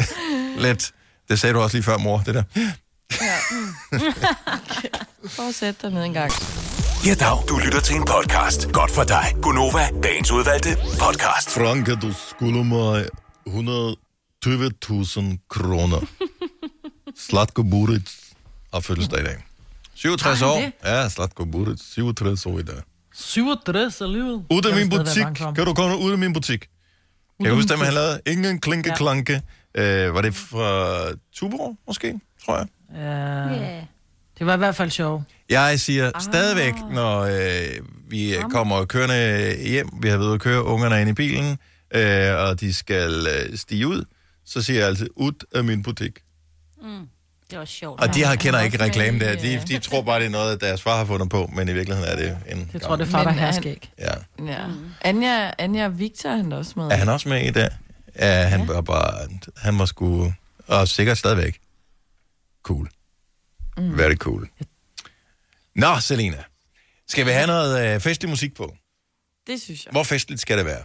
lidt... Det sagde du også lige før, mor, det der. Prøv at sætte dig ned en gang. Ja, dag. Du lytter til en podcast. Godt for dig. Gunova, dagens udvalgte podcast. Franke, du skylder mig 120.000 kroner. Slatko Buric har fødselsdag i dag. 67 Har han år. det? Ja, Slatko Buric. 67 år i dag. 67 alligevel. Ud af Jeg min butik. Kan du komme ud af min butik? Kan du huske dem, han lavede? Ingen klinke klanke. Øh, var det fra Tuborg, måske? Tror jeg. Ja. Yeah. Det var i hvert fald sjovt. Jeg siger ah. stadigvæk, når øh, vi kommer kørende hjem, vi har været at køre ungerne ind i bilen, øh, og de skal øh, stige ud, så siger jeg altid, ud af min butik. Mm. Det også sjovt. Og de har, kender ikke reklame der. De, de tror bare, det er noget, deres far har fundet på, men i virkeligheden er det en... Jeg tror, det er far, der han- skæg. Ja. Ja. Anja, Anja Victor er han også med. Er han også med i det? Ja, han var bare... Han var sgu... Og sikkert stadigvæk. Cool. Mm. Very cool. Nå, Selina. Skal vi have noget øh, festlig musik på? Det synes jeg. Hvor festligt skal det være?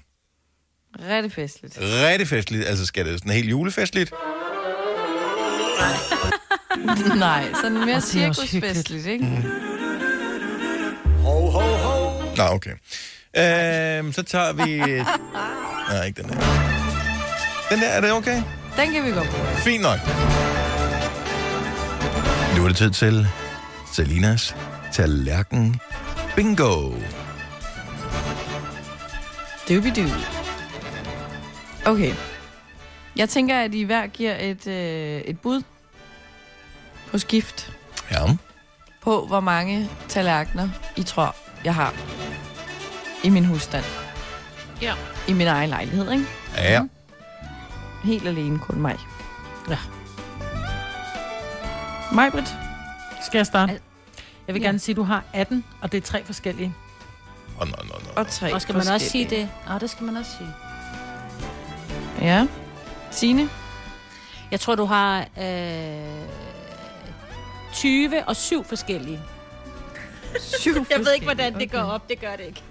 Rigtig festligt. Rigtig festligt. Altså, skal det sådan helt julefestligt? Nej, sådan mere det er også cirkusfestligt, ikke? Ho, ho, ho. Nå, okay. Øhm, så tager vi... Nej, ikke den der. Den der, er det okay? Den kan vi gå på. Fint nok. Nu er det tid til Selinas tallerken bingo. Doobie-doo. Okay. Jeg tænker, at I hver giver et, øh, et bud på skift Ja. på, hvor mange tallerkener I tror, jeg har i min husstand. Ja. I min egen lejlighed, ikke? Ja. Helt alene, kun mig. Ja. Mig, Britt? Skal jeg starte? Jeg vil gerne sige, at du har 18, og det er tre forskellige. Oh, no, no, no. Og tre Og skal man også sige forskellige. det? Ja, det skal man også sige. Ja. Signe? Jeg tror, du har øh, 20 og 7 forskellige. Syv Jeg ved ikke, hvordan det går op. Det gør det ikke.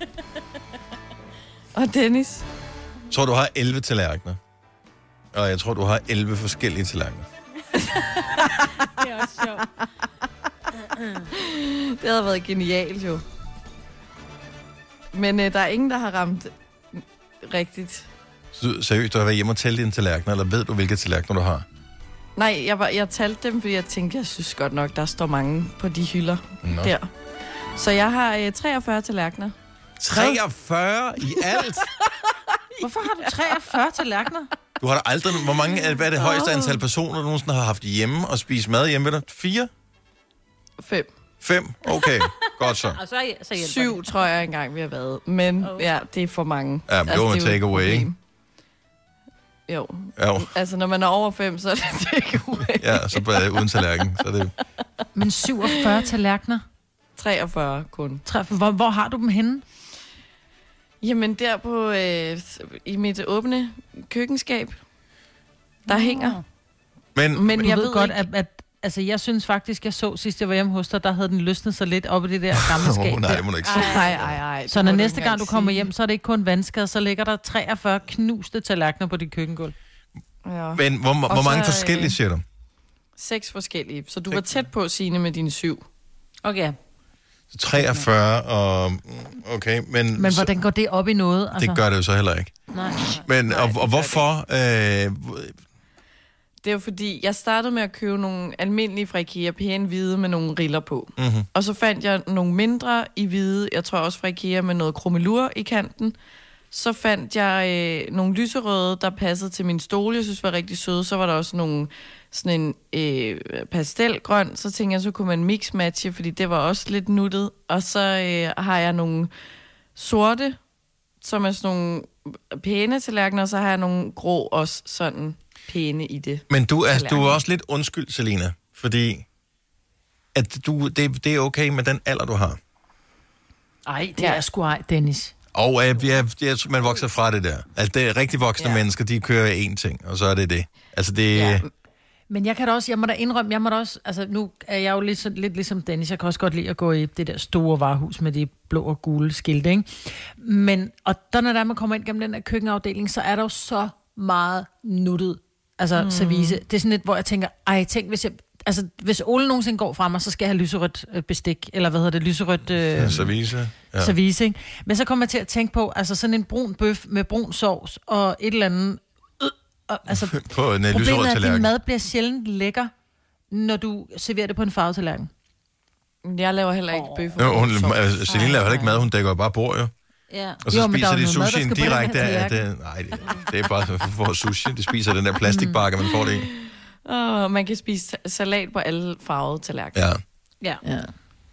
Og Dennis? Jeg tror, du har 11 tallerkener. Og jeg tror, du har 11 forskellige tallerkener. Det er også sjovt. Det havde været genialt, jo. Men øh, der er ingen, der har ramt rigtigt. Så seriøst, du har været hjemme og tælle dine tallerkener, eller ved du, hvilke tallerkener du har? Nej, jeg, var, jeg talte dem, fordi jeg tænkte, jeg synes godt nok, der står mange på de hylder Nå. der. Så jeg har øh, 43 tallerkener. 43 i alt? Hvorfor har du 43 tallerkener? Du har da aldrig... Hvor mange, hvad er det højeste antal personer, du nogensinde har haft hjemme og spist mad hjemme ved dig? Fire? Fem. Fem? Okay, godt så. Og så, så hjælper Syv, tror jeg engang, vi har været. Men oh. ja, det er for mange. Ja, men det var en det er jo et take away, ikke? Jo. Jo. Altså, når man er over fem, så er det take away. Ja, så er det uden tallerken. Så er det... Men 47 tallerkener? 43 kun. Tre- Hvor, hvor har du dem henne? Jamen, der på, øh, i mit åbne køkkenskab, der hænger. Men, Men jeg ved, ved godt, ikke- at, at altså, jeg synes faktisk, jeg så sidst, jeg var hjemme hos dig, der havde den løsnet så lidt op i det der gamle skab. nej, der. det må du ikke sige. ej, ej, ej. Så når næste gang du kommer hjem, så er det ikke kun vandskade, så ligger der 43 knuste tallerkener på dit køkkengulv. Ja. Men hvor, hvor Og mange så, forskellige øh, siger du? Seks forskellige. Så du var tæt på, Signe, med dine syv. Okay. Så 43 og... Okay, men, Men hvordan går det op i noget? Altså? det gør det jo så heller ikke. Nej. Men, og, og hvorfor... Øh, Det er jo fordi, jeg startede med at købe nogle almindelige fra IKEA, pæne hvide med nogle riller på. Mhm. Og så fandt jeg nogle mindre i hvide, jeg tror også fra IKEA, med noget krummelur i kanten. Så fandt jeg øh, nogle lyserøde, der passede til min stol, jeg synes var rigtig søde. Så var der også nogle sådan en øh, pastelgrøn, så tænkte jeg, så kunne man mix-matche, fordi det var også lidt nuttet. Og så øh, har jeg nogle sorte, som er sådan nogle pæne tallerkener, og så har jeg nogle grå også sådan pæne i det. men du er, du er også lidt undskyld, Selina, fordi at du, det, det er okay med den alder, du har. Ej, det er sgu ej, Dennis. Og øh, jeg, jeg, man vokser fra det der. Altså, det er rigtig voksne ja. Mennesker, de kører én ting, og så er det det. Altså, det... Ja. Men jeg kan da også, jeg må da indrømme, jeg må da også, altså nu er jeg jo lidt, så- lidt ligesom Dennis, jeg kan også godt lide at gå i det der store varehus med de blå og gule skilte, ikke? Men, og der når der man kommer ind gennem den der køkkenafdeling, så er der jo så meget nuttet, altså mm. service. Det er sådan lidt, hvor jeg tænker, ej, tænk hvis jeg, altså hvis Ole nogensinde går fra mig, så skal jeg have lyserødt øh, bestik, eller hvad hedder det, lyserødt... Øh, Ja, service. Ja. Ja. Service, ikke? Men så kommer jeg til at tænke på, altså sådan en brun bøf med brun sovs og et eller andet... Øh, og, altså, På en øh, lyserød problemet er, at din mad bliver sjældent lækker, når du serverer det på en farvet tallerken. Jeg laver heller ikke bøf. Jo, hun, altså, Celine laver heller ikke mad, hun dækker bare bord, jo. Ja. Og så Jo, spiser er de sushien direkte af... Det, nej, det, det er bare for sushi. De spiser den der plastikbakke, man får det i. Og man kan spise salat på alle farvede tallerkener. Ja. Ja. ja.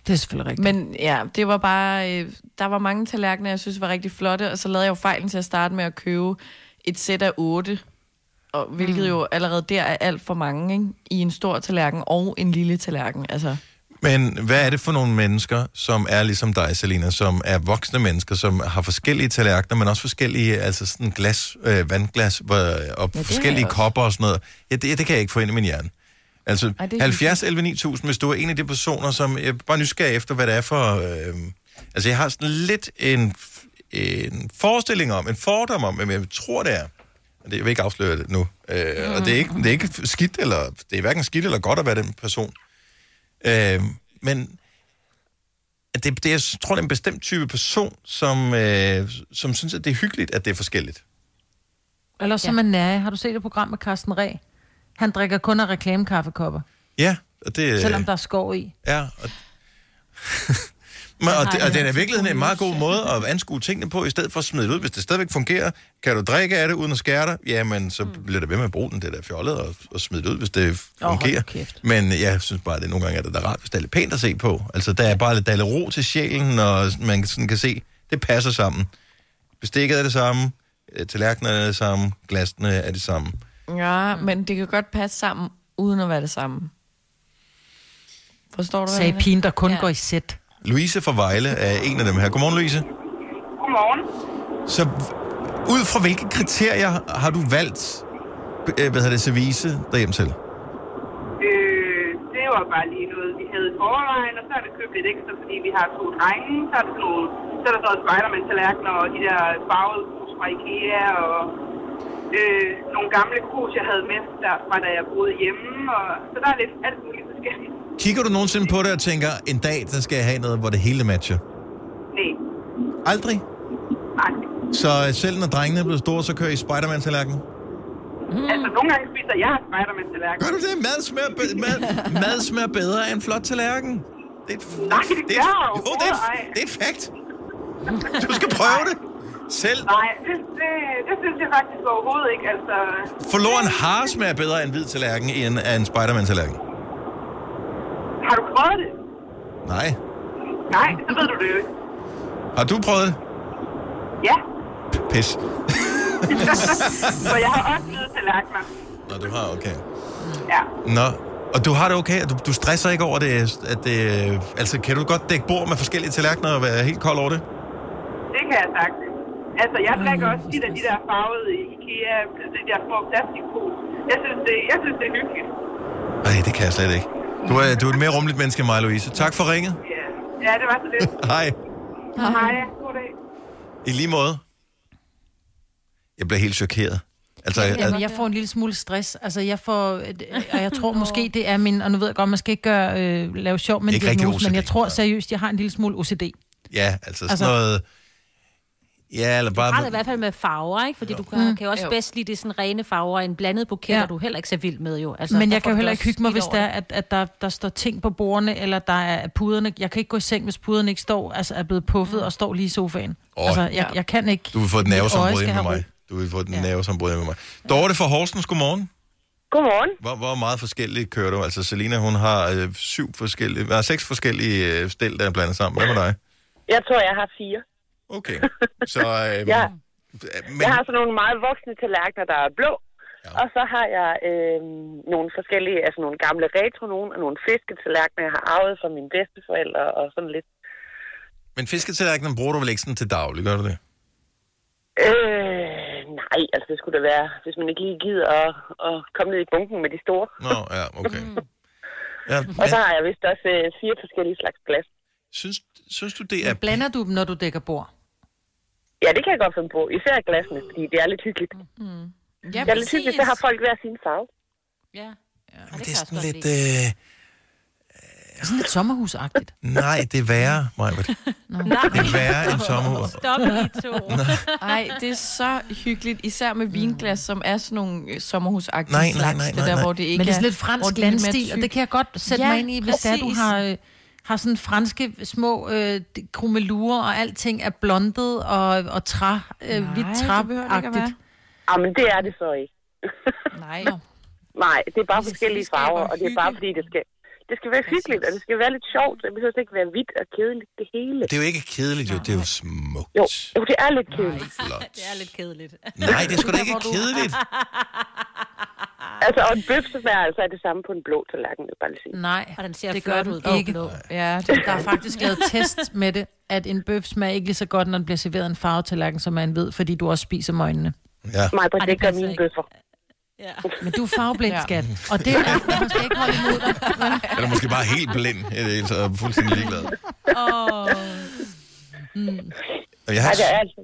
Det er selvfølgelig rigtigt. Men ja, det var bare... Øh, der var mange tallerkener, jeg synes var rigtig flotte, og så lavede jeg jo fejlen til at starte med at købe et sæt af otte. Og, hvilket jo allerede der er alt for mange, ikke? I en stor tallerken og en lille tallerken. Altså, Men hvad er det for nogle mennesker, som er ligesom dig, Selina, som er voksne mennesker, som har forskellige tallerkener, men også forskellige, altså sådan glas, øh, vandglas hvor, og har forskellige kopper og sådan noget. Ja, det, det kan jeg ikke få ind i min hjerne. Altså, Ej, det er 70 11 9000, hvis du er en af de personer, som jeg bare nysgerrig efter, hvad det er for... Øh, altså, jeg har sådan lidt en, en forestilling om, en fordom om, hvem jeg tror, det er. Det, jeg vil ikke afsløre det nu. Øh, Og det er, ikke, det er ikke skidt, eller det er hverken skidt eller godt at være den person. Øh, men det, det, jeg tror, det er en bestemt type person, som, øh, som synes, at det er hyggeligt, at det er forskelligt. Eller som ja. en nære. Har du set det program med Carsten Ræ? Han drikker kun af reklamekaffekopper, Ja, og det... øh, selvom der er skov i. Ja, og, Men, og, det, og det er i virkeligheden en meget god måde at anskue tingene på, i stedet for at smide det ud. Hvis det stadigvæk fungerer, kan du drikke af det uden at skære dig, jamen så bliver det ved med at bruge den, det der fjollet, og, og smide det ud, hvis det fungerer. kæft. Men jeg synes bare, at det nogle gange er det der rart, hvis det er lidt pænt at se på. Altså, der er bare lidt, der er lidt ro til sjælen, og man sådan kan se, det passer sammen. Bestikket er det samme, øh, tallerkenerne er det samme, glasene er det samme. ja, men det kan godt passe sammen, uden at være det samme. Forstår du, hvad Sagde pigen, der kun ja. går i sæt. Louise fra Vejle er en af dem her. Godmorgen, Louise. Godmorgen. Så ud fra hvilke kriterier har du valgt, øh, hvad hedder det, service derhjemme til? Øh, det var bare lige noget, vi havde i forvejen, og så er det købt lidt ekstra, fordi vi har to drenge. Så er, det sådan nogle, så er der så Spiderman-tallerkener og de der farvede krus fra Ikea og øh, nogle gamle krus, jeg havde med derfra, da jeg boede hjemme. Og, så der er lidt alt muligt forskelligt. Kigger du nogensinde på det og tænker, en dag, der skal jeg have noget, hvor det hele matcher? Nej, Aldrig? nej. Så øh, selv når drengene er blevet store, så kører I Spider-Man-tallerken? Mm. Altså, nogle gange spiser jeg Spiderman-tallerken. Gør du det? Mad smager, be- mad, mad smager bedre end flot tallerken. Det er et, Nej, det det er, jo, det er, det er et fact. Du skal prøve det. Selv Nej, det, det, det synes jeg faktisk overhovedet ikke. Altså, forlor en har smager bedre end hvid tallerken end en Spider-Man-tallerken. Har du prøvet det? Nej. Nej, så ved du det jo ikke. Har du prøvet det? Ja, Pis. for jeg har også hvide tallerkener. Nå, du har, okay. Ja. Nå, og du har det okay? Du, du stresser ikke over det, at det... Altså, kan du godt dække bord med forskellige tallerkener og være helt kold over det? Det kan jeg sagt. Altså, jeg drikker også tit af de der farvede IKEA, de der små plastikpose. Jeg synes, det, jeg synes, det er hyggeligt. Nej, det kan jeg slet ikke. Du er, du er et mere rummeligt menneske end mig, Louise. Tak for ringet. Ja, ja det var så lidt. Hej. Hej, god dag. I lige måde. Jeg bliver helt chokeret. Altså, Jamen, at, jeg får en lille smule stress. Altså, jeg får... Og jeg tror måske, det er min... Og nu ved jeg godt, man skal ikke gøre, øh, lave sjov med en Ikke diagnose, men jeg tror seriøst, jeg har en lille smule OCD. ja, altså sådan Altså- noget... Ja, eller Du har det i bare... hvert fald med farver, ikke? Fordi du kan, kan jo også Jo. bedst lide det sådan rene farver. En blandet buket Ja. er du heller ikke så vild med, jo. Altså, Men jeg kan jo heller ikke hygge mig, hvis der, er, at, at der, der står ting på bordene, eller der er puderne. Jeg kan ikke gå i seng, hvis puderne ikke står, altså er blevet puffet og står lige i sofaen. Åh. Altså, jeg, jeg kan ikke... Du vil få et nervesambrud med mig. Du vil få et nervesambrud hjemme med mig. Dorte fra Horsens, godmorgen. Godmorgen. Hvor, hvor meget forskelligt kører du? Altså, Selina, hun har øh, syv forskellige... Nej, seks forskellige øh, stel, der er blandet sammen. Hvad med dig? Jeg tror, jeg har fire. Okay. Så, øh, Ja. men, Jeg har sådan nogle meget voksne tallerkener, der er blå. Ja. Og så har jeg øh, nogle forskellige, altså nogle gamle retro nogen, og nogle fisketallerkener, jeg har arvet fra mine bedsteforældre, og sådan lidt. men fisketallerkenen bruger du vel ikke sådan til daglig, gør du det? Øh, nej, altså det skulle da være, hvis man ikke lige gider at, at komme ned i bunken med de store. Nå, ja, okay. Ja, Og så har jeg vist også øh, fire forskellige slags glas. Synes, synes du, det er... Blander du dem, når du dækker bord? Ja, det kan jeg godt finde på. Især glasene, fordi det er lidt hyggeligt. Mm. Ja, det er lidt hyggeligt, så har folk hver sin farve. Ja. ja det, det er sådan lidt... Øh, Sådan lidt sommerhusagtigt. nej, det er værre, Majbert. Det er værre end sommerhus. Stop I to. Ej, det er så hyggeligt, især med vinglas, som er sådan nogle øh, sommerhusagtige Nej, nej, slags. nej, det nej, der, nej. hvor det ikke Men det er er sådan lidt fransk det er landstil, og det kan jeg godt sætte Ja, mig ind i, hvis det er, du præcis. har, øh, har sådan franske små øh, krummelurer, og alting er blondet og, og træ, øh, hvidt at træagtigt. være. Ah, men det er det så ikke. Nej. Nej, det er bare Det forskellige farver, og det er bare fordi, det skal, det skal være hyggeligt, og det skal være lidt sjovt. Det behøver ikke være hvidt og kedeligt, det hele. Det er jo ikke kedeligt, jo. Det er jo smukt. Jo, jo det er lidt kedeligt. Flot. Det er lidt kedeligt. Nej, det er sgu da ikke kedeligt. Altså, og en bøf smager altså er det samme på en blå tallerken, vil bare lige sige. Nej, Og den ser det flot gør ud, ikke. blå. Ja, det der er faktisk lavet test med det, at en bøf smager ikke lige så godt, når den bliver serveret en farvetallerken, som man ved, fordi du også spiser med øjnene. Ja. Mig, det gør mine bøffer. Ja. Men du er farveblind, Ja. skat. Og det er man skal ikke holde imod dig. Eller måske bare helt blind, i det hele taget, og fuldstændig ligeglad. Åh. Og jeg, har, er altså.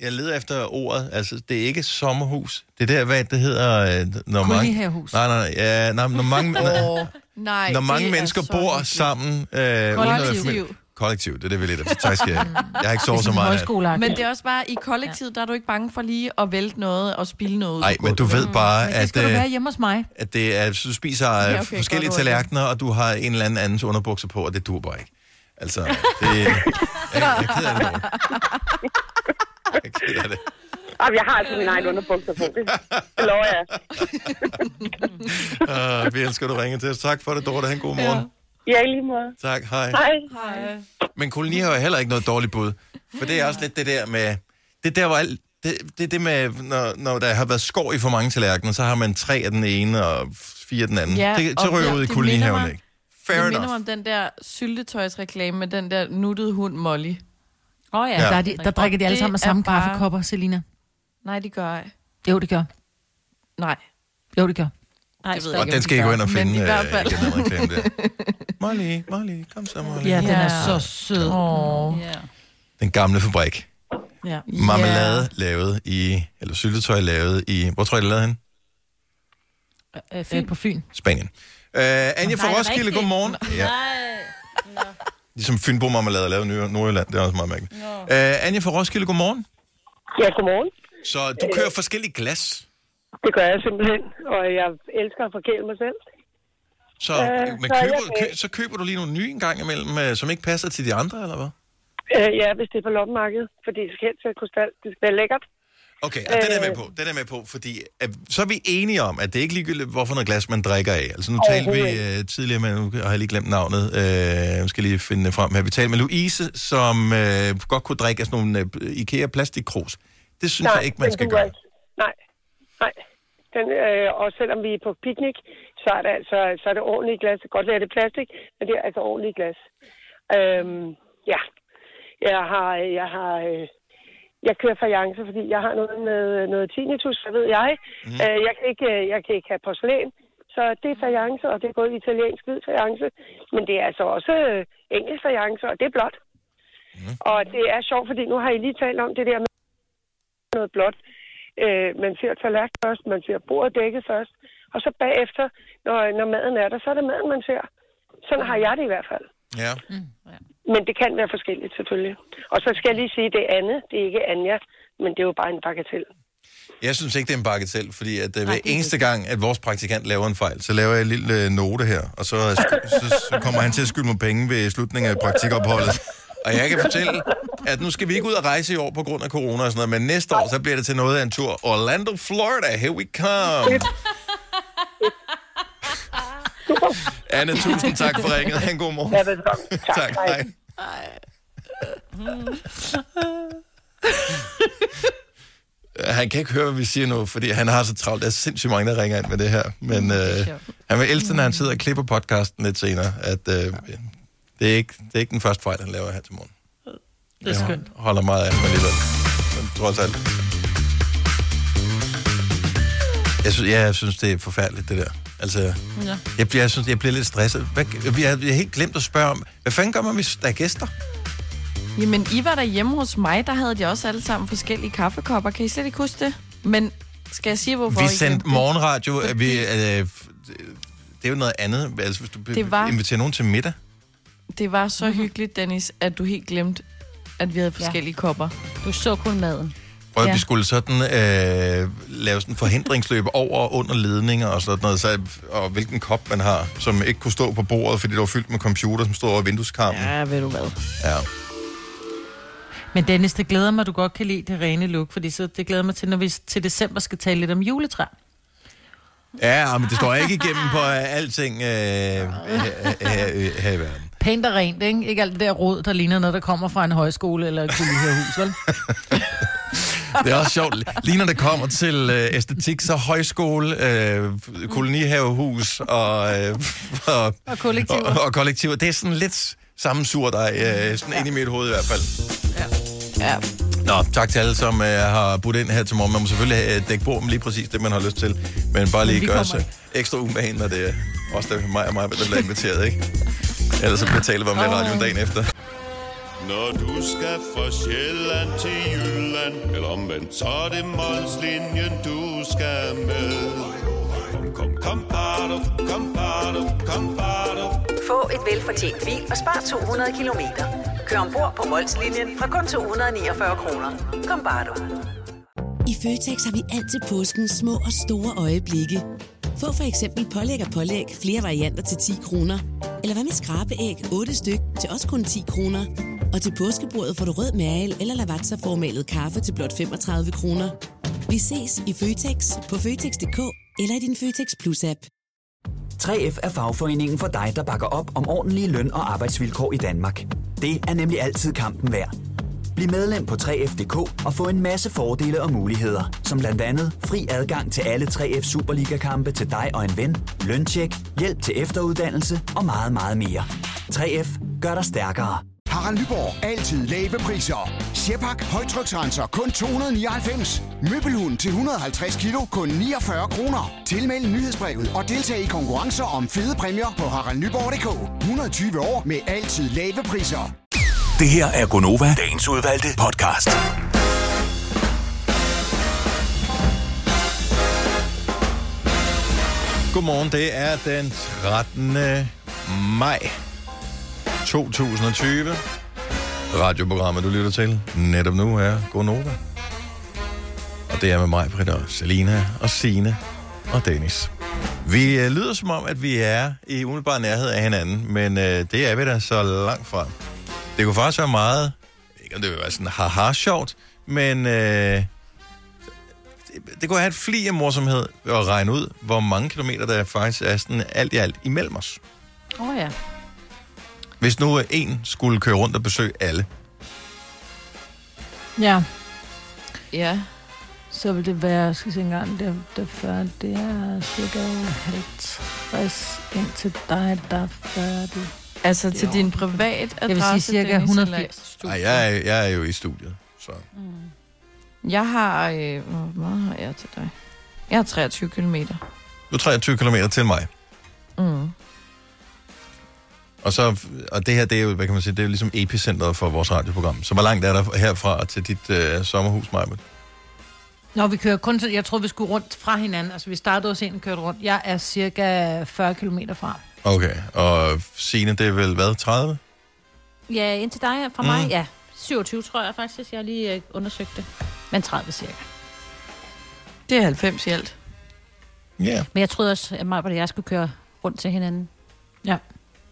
jeg leder efter ordet, altså det er ikke sommerhus. Det er der, hvad det hedder, øh, når mange... Nej, nej, nej, ja, nej, når mange, når, Nej, når mange er mennesker bor hyggeligt. sammen... Øh, Kollektiv. Kollektiv, det er det, vi lidt efter. Tak skal jeg. Jeg har ikke sovet så meget. Men det er også bare, i kollektivet, der er du ikke bange for lige at vælte noget og spille noget. Nej, men du ved bare, Men det at, skal du være øh, hjemme hos mig. at det er, du spiser Ja, okay, okay, forskellige godt ord, ja. tallerkener, og du har en eller anden andens underbukser på, og det dur bare ikke. Altså, det, jeg, jeg er ked af det. Dorte. Jeg er ked af det. Jeg har altså min egen underbukser på. Det, det lover jeg. Uh, vi elsker, at du ringer til os. Tak for det, Dorte. Ha' en god morgen. Ja, i lige måde. Tak, hej. Hej. Hej. Men koloni har jo heller ikke noget dårligt bud. For det er også lidt det der med... Det er der, hvor alt, det, det er det med, når, når der har været skår i for mange tallerkener, så har man tre af den ene og fire af den anden. Ja, det, så ryger det- ud i kolonihaven minder mig- ikke. Fair det minder mig om den der syltetøjsreklame med den der nuttede hund Molly. Åh oh, Ja. Der, er de, der drikker de alle sammen af samme kaffekopper, Selina. Nej, de gør ej. Jo, det gør. Nej. Jo, det gør. Nej, det ved jeg Og den skal I gå ind og finde Men i øh, hvert fald. igen, den reklame der. Molly, Molly, kom så, Molly. Ja, den er Ja. så sød. Ja. Den gamle fabrik. Ja. Marmelade lavet i, eller syltetøj lavet i, hvor tror jeg, det er lavet hen? Øh, Fyn. på Fyn. Spanien. Uh, Anja fra Nej, Roskilde, godmorgen. Ja. Ligesom Fynbo Marmelade er lavet i Nordjylland, det er også meget mærkeligt. Uh, Anja fra Roskilde, godmorgen. Ja, godmorgen. Så du kører forskellige glas. Det gør jeg simpelthen, og jeg elsker at forkæle mig selv. Så, Øh, men så køber, kø, så køber du lige nogle nye en gang imellem, øh, som ikke passer til de andre, eller hvad? Øh, ja, hvis det er på loppemarkedet, fordi det skal helst være krystal. Det skal være lækkert. Okay, og den er med Øh. på. Den er med på, fordi at, så er vi enige om, at det er ikke ligegyldigt, hvorfor noget glas man drikker af. Altså nu talte vi øh, tidligere, men nu har jeg lige glemt navnet. Øh, jeg skal lige finde frem her. Vi talte med Louise, som øh, godt kunne drikke af sådan nogle øh, IKEA plastikkrus. Det synes Nej, jeg ikke, man skal gøre. ikke. Nej, nej. Den, øh, og selvom vi er på piknik, så er det altså så er det ordentligt glas. Godt være det plastik, men det er altså ordentligt glas. Øhm, ja, jeg har, jeg har, øh, jeg kører fajance, fordi jeg har noget med noget tinnitus, så ved jeg. Mm. Øh, jeg, kan ikke, øh, jeg kan ikke have porcelæn, så det er fajance, og det er både italiensk hvid fajance, men det er altså også øh, engelsk fajance, og det er blåt. Mm. Og det er sjovt, fordi nu har I lige talt om det der med noget blåt. Øh, man ser tallerken først, man ser bordet dækket først, og så bagefter, når, når maden er der, så er det maden, man ser. Sådan har jeg det i hvert fald. Ja. Men det kan være forskelligt, selvfølgelig. Og så skal jeg lige sige, det er Anne, det er ikke Anja, men det er jo bare en bagatel. Jeg synes ikke, det er en bagatell, fordi at, øh, hver eneste gang, at vores praktikant laver en fejl, så laver jeg en lille øh, note her, og så, så, så kommer han til at skylde mig penge ved slutningen af praktikopholdet. Og jeg kan fortælle, at nu skal vi ikke ud og rejse i år på grund af corona og sådan noget, men næste år, så bliver det til noget af en tur. Orlando, Florida, here we come. Anne, tusind tak for ringet. Ha' en god morgen. Ja, velkommen. Tak. tak. Hej. Han kan ikke høre, hvad vi siger nu, fordi han har så travlt. Der er sindssygt mange, der ringer ind med det her. Men øh, han vil elske, når han sidder og klipper podcasten lidt senere, at øh, det, er ikke, det er ikke den første fejl, han laver her til morgen. Det er skønt. Jeg holder meget af ham alligevel. Men trods alt. Jeg synes, ja, jeg synes, det er forfærdeligt, det der. Altså, Ja. jeg, bliver, jeg synes, jeg bliver lidt stresset. Hvad, vi har, vi har helt glemt at spørge om, hvad fanden gør man, hvis der er gæster? Jamen, I var der hjemme hos mig, der havde de også alle sammen forskellige kaffekopper. Kan I slet ikke huske det? Men skal jeg sige, hvorfor Vi sendte morgenradio. Fordi... Vi, øh, det er jo noget andet. Altså, hvis du Det var- inviterer nogen til middag. Det var så hyggeligt, Dennis, at du helt glemte, at vi havde forskellige ja. kopper. Du så kun maden. Og ja. Vi skulle sådan øh, lave sådan forhindringsløb over og under ledninger og sådan noget, så, og hvilken kop man har, som ikke kunne stå på bordet, fordi det var fyldt med computer, som stod over vindueskarmen. Ja, ved du hvad. Ja. Men Dennis, det glæder mig, at du godt kan lide det rene look, fordi så det glæder mig til, når vi til december skal tale lidt om juletræ. Ja, men det står ikke igennem på øh, alting øh, her, her, her i verden. Pænt og rent, ikke? Ikke alt det der råd, der ligner noget, der kommer fra en højskole eller et kolonihavehus, vel? Det er også sjovt. Lige når det kommer til øh, æstetik, så højskole, øh, kolonihavehus og, øh, og, Og kollektiver. Og, og kollektiver. Det er sådan lidt samme surdej, øh, sådan ja. ind i mit hoved i hvert fald. Ja. Nå, tak til alle, som øh, har budt ind her til morgen. Man må selvfølgelig øh, dække på med lige præcis det, man har lyst til. Men bare lige gøre sig ekstra umage, når det er også der mig og mig, der bliver inviteret, ikke? Ellers så betaler vi om det i radioen dagen efter. Når du skal fra Sjælland til Jylland, eller omvendt, så er det Molslinjen, du skal med. Kom, kom, kom, bado, kom, bado, kom, bado. Få et velfortjent bil og spar 200 kilometer. Kør ombord på Molslinjen fra kun 249 kroner. Kom bare du. I Føtex har vi altid påskens små og store øjeblikke. Få for eksempel pålæg og pålæg flere varianter til 10 kroner. Eller hvad med skrabeæg 8 styk til også kun 10 kroner. Og til påskebordet får du rød mal eller lavatserformalet kaffe til blot 35 kroner. Vi ses i Føtex på Føtex.dk eller i din Føtex Plus-app. 3F er fagforeningen for dig, der bakker op om ordentlige løn- og arbejdsvilkår i Danmark. Det er nemlig altid kampen værd. Bliv medlem på 3F.dk og få en masse fordele og muligheder, som blandt andet fri adgang til alle 3F Superliga-kampe til dig og en ven, løntjek, hjælp til efteruddannelse og meget, meget mere. 3F gør dig stærkere. Harald Nyborg. Altid lave priser. Sjehpak. Højtryksrenser. Kun 299. Møbelhund til 150 kilo. Kun 49 kroner. Tilmeld nyhedsbrevet og deltag i konkurrencer om fede præmier på haraldnyborg.dk. 120 år med altid lave priser. Det her er Gonova, dagens udvalgte podcast. Godmorgen, det er den 13. maj 2020. Radioprogrammet, du lytter til netop nu, er Gonova. Og det er med mig, Britta, Selina og Sine og Dennis. Vi øh, lyder som om, at vi er i umiddelbar nærhed af hinanden, men øh, det er vi da så langt fra. Det kunne faktisk være meget, ikke om det vil være sådan haha-sjovt, men øh, det, det kunne have et fli af morsomhed at regne ud, hvor mange kilometer der faktisk er sådan alt i alt imellem os. Åh oh, ja. Hvis nu en skulle køre rundt og besøge alle. Ja. Ja. Så vil det være, skal jeg se engang, det, det, før, det er cirka 50 ind til dig, der er færdig. Altså til din privat Jeg vil sige adresse, cirka Dennis, 180. Nej, jeg er, jeg er jo i studiet, så... Jeg har... Øh, hvor meget har jeg til dig? Jeg har 23 kilometer. Du er 23 km til mig. Mm. Og, så, og det her, det er jo, hvad kan man sige, det er jo ligesom epicentret for vores radioprogram. Så hvor langt er der herfra til dit øh, sommerhus, Majbet? Når vi kører kun til, jeg tror vi skulle rundt fra hinanden. Altså vi startede hos en og kørte rundt. Jeg er cirka 40 km fra. Okay, og Signe, det er vel hvad, 30? Ja, indtil dig fra Mm. mig, ja. 27 tror jeg faktisk, jeg har lige øh, undersøgt det. Men 30 cirka. Det er 90 i alt. Ja. Men jeg troede også, at Marbert og jeg skulle køre rundt til hinanden. Ja.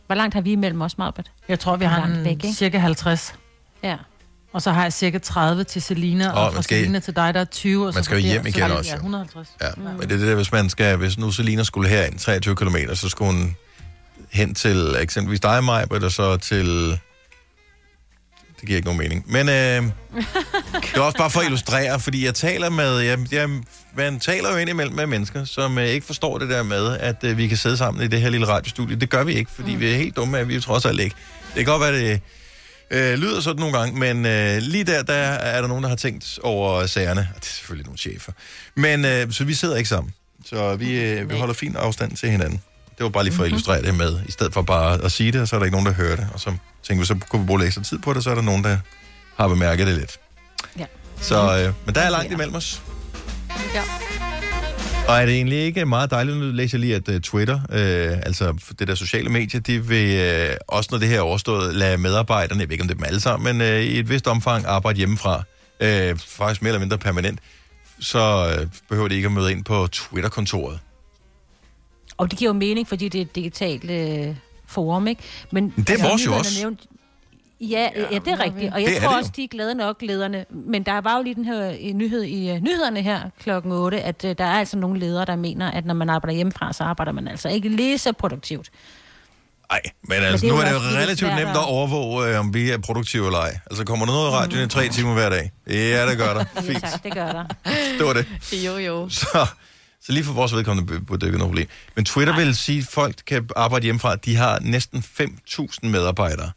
Hvor langt har vi imellem os, Marbert? Jeg tror, vi har en, væk, ikke? cirka 50. Ja. Og så har jeg cirka 30 til Selina, og man fra skal- Selina til dig, der er 20. Og man så skal jo hjem igen så er også, Ja, jo. 150. Ja, men det er det der, hvis man skal, hvis nu Selina skulle herind 23 km, så skulle hun hen til eksempelvis dig, Majbet, og så til... Det giver ikke nogen mening. Men øh, det er også bare for at illustrere, fordi jeg taler med... Jeg, jeg, man taler jo indimellem med mennesker, som øh, ikke forstår det der med, at øh, vi kan sidde sammen i det her lille radiostudie. Det gør vi ikke, fordi mm. vi er helt dumme, at vi er trods alt ikke. Det kan godt være, det øh, lyder sådan nogle gange, men øh, lige der, der er der nogen, der har tænkt over sagerne. Det er selvfølgelig nogle chefer. Men øh, så vi sidder ikke sammen. Så vi, øh, vi holder fin afstand til hinanden. Det var bare lige for at illustrere det med, i stedet for bare at sige det, og så er der ikke nogen, der hører det. Og så tænker vi, så kunne vi bruge lidt ekstra tid på det, så er der nogen, der har bemærket det lidt. Ja. Så, øh, men der er langt imellem os. Ja. Og er det egentlig ikke meget dejligt, nu læser jeg lige, at uh, Twitter, øh, altså det der sociale medie, de vil øh, også når det her er overstået, lade medarbejderne, jeg ved ikke om det er dem alle sammen, men øh, i et vist omfang arbejde hjemmefra. Øh, faktisk mere eller mindre permanent. Så øh, behøver de ikke at møde ind på Twitter-kontoret. Og det giver jo mening, fordi det er et digitalt øh, forum, ikke? Men, det er vores jo også. Nævnt, ja, ja, ja, det er rigtigt. Og jeg Det tror det også, de er glade nok, lederne. Men der var jo lige den her øh, nyhed i uh, nyhederne her klokken 8, at uh, der er altså nogle ledere, der mener, at når man arbejder hjemmefra, så arbejder man altså ikke lige så produktivt. Nej, men det altså, er nu jo er det jo det relativt nemt at- overvåge, øh, om vi er produktive eller ej. Altså, kommer der noget i radioen i tre timer hver dag? Ja, det gør der. Ja, Fint. tak, det gør der. Det var det. Jo, jo. Så, så lige for vores vedkommende burde det ikke være noget problem. Men Twitter vil sige, at folk kan arbejde hjemmefra. De har næsten 5.000 medarbejdere.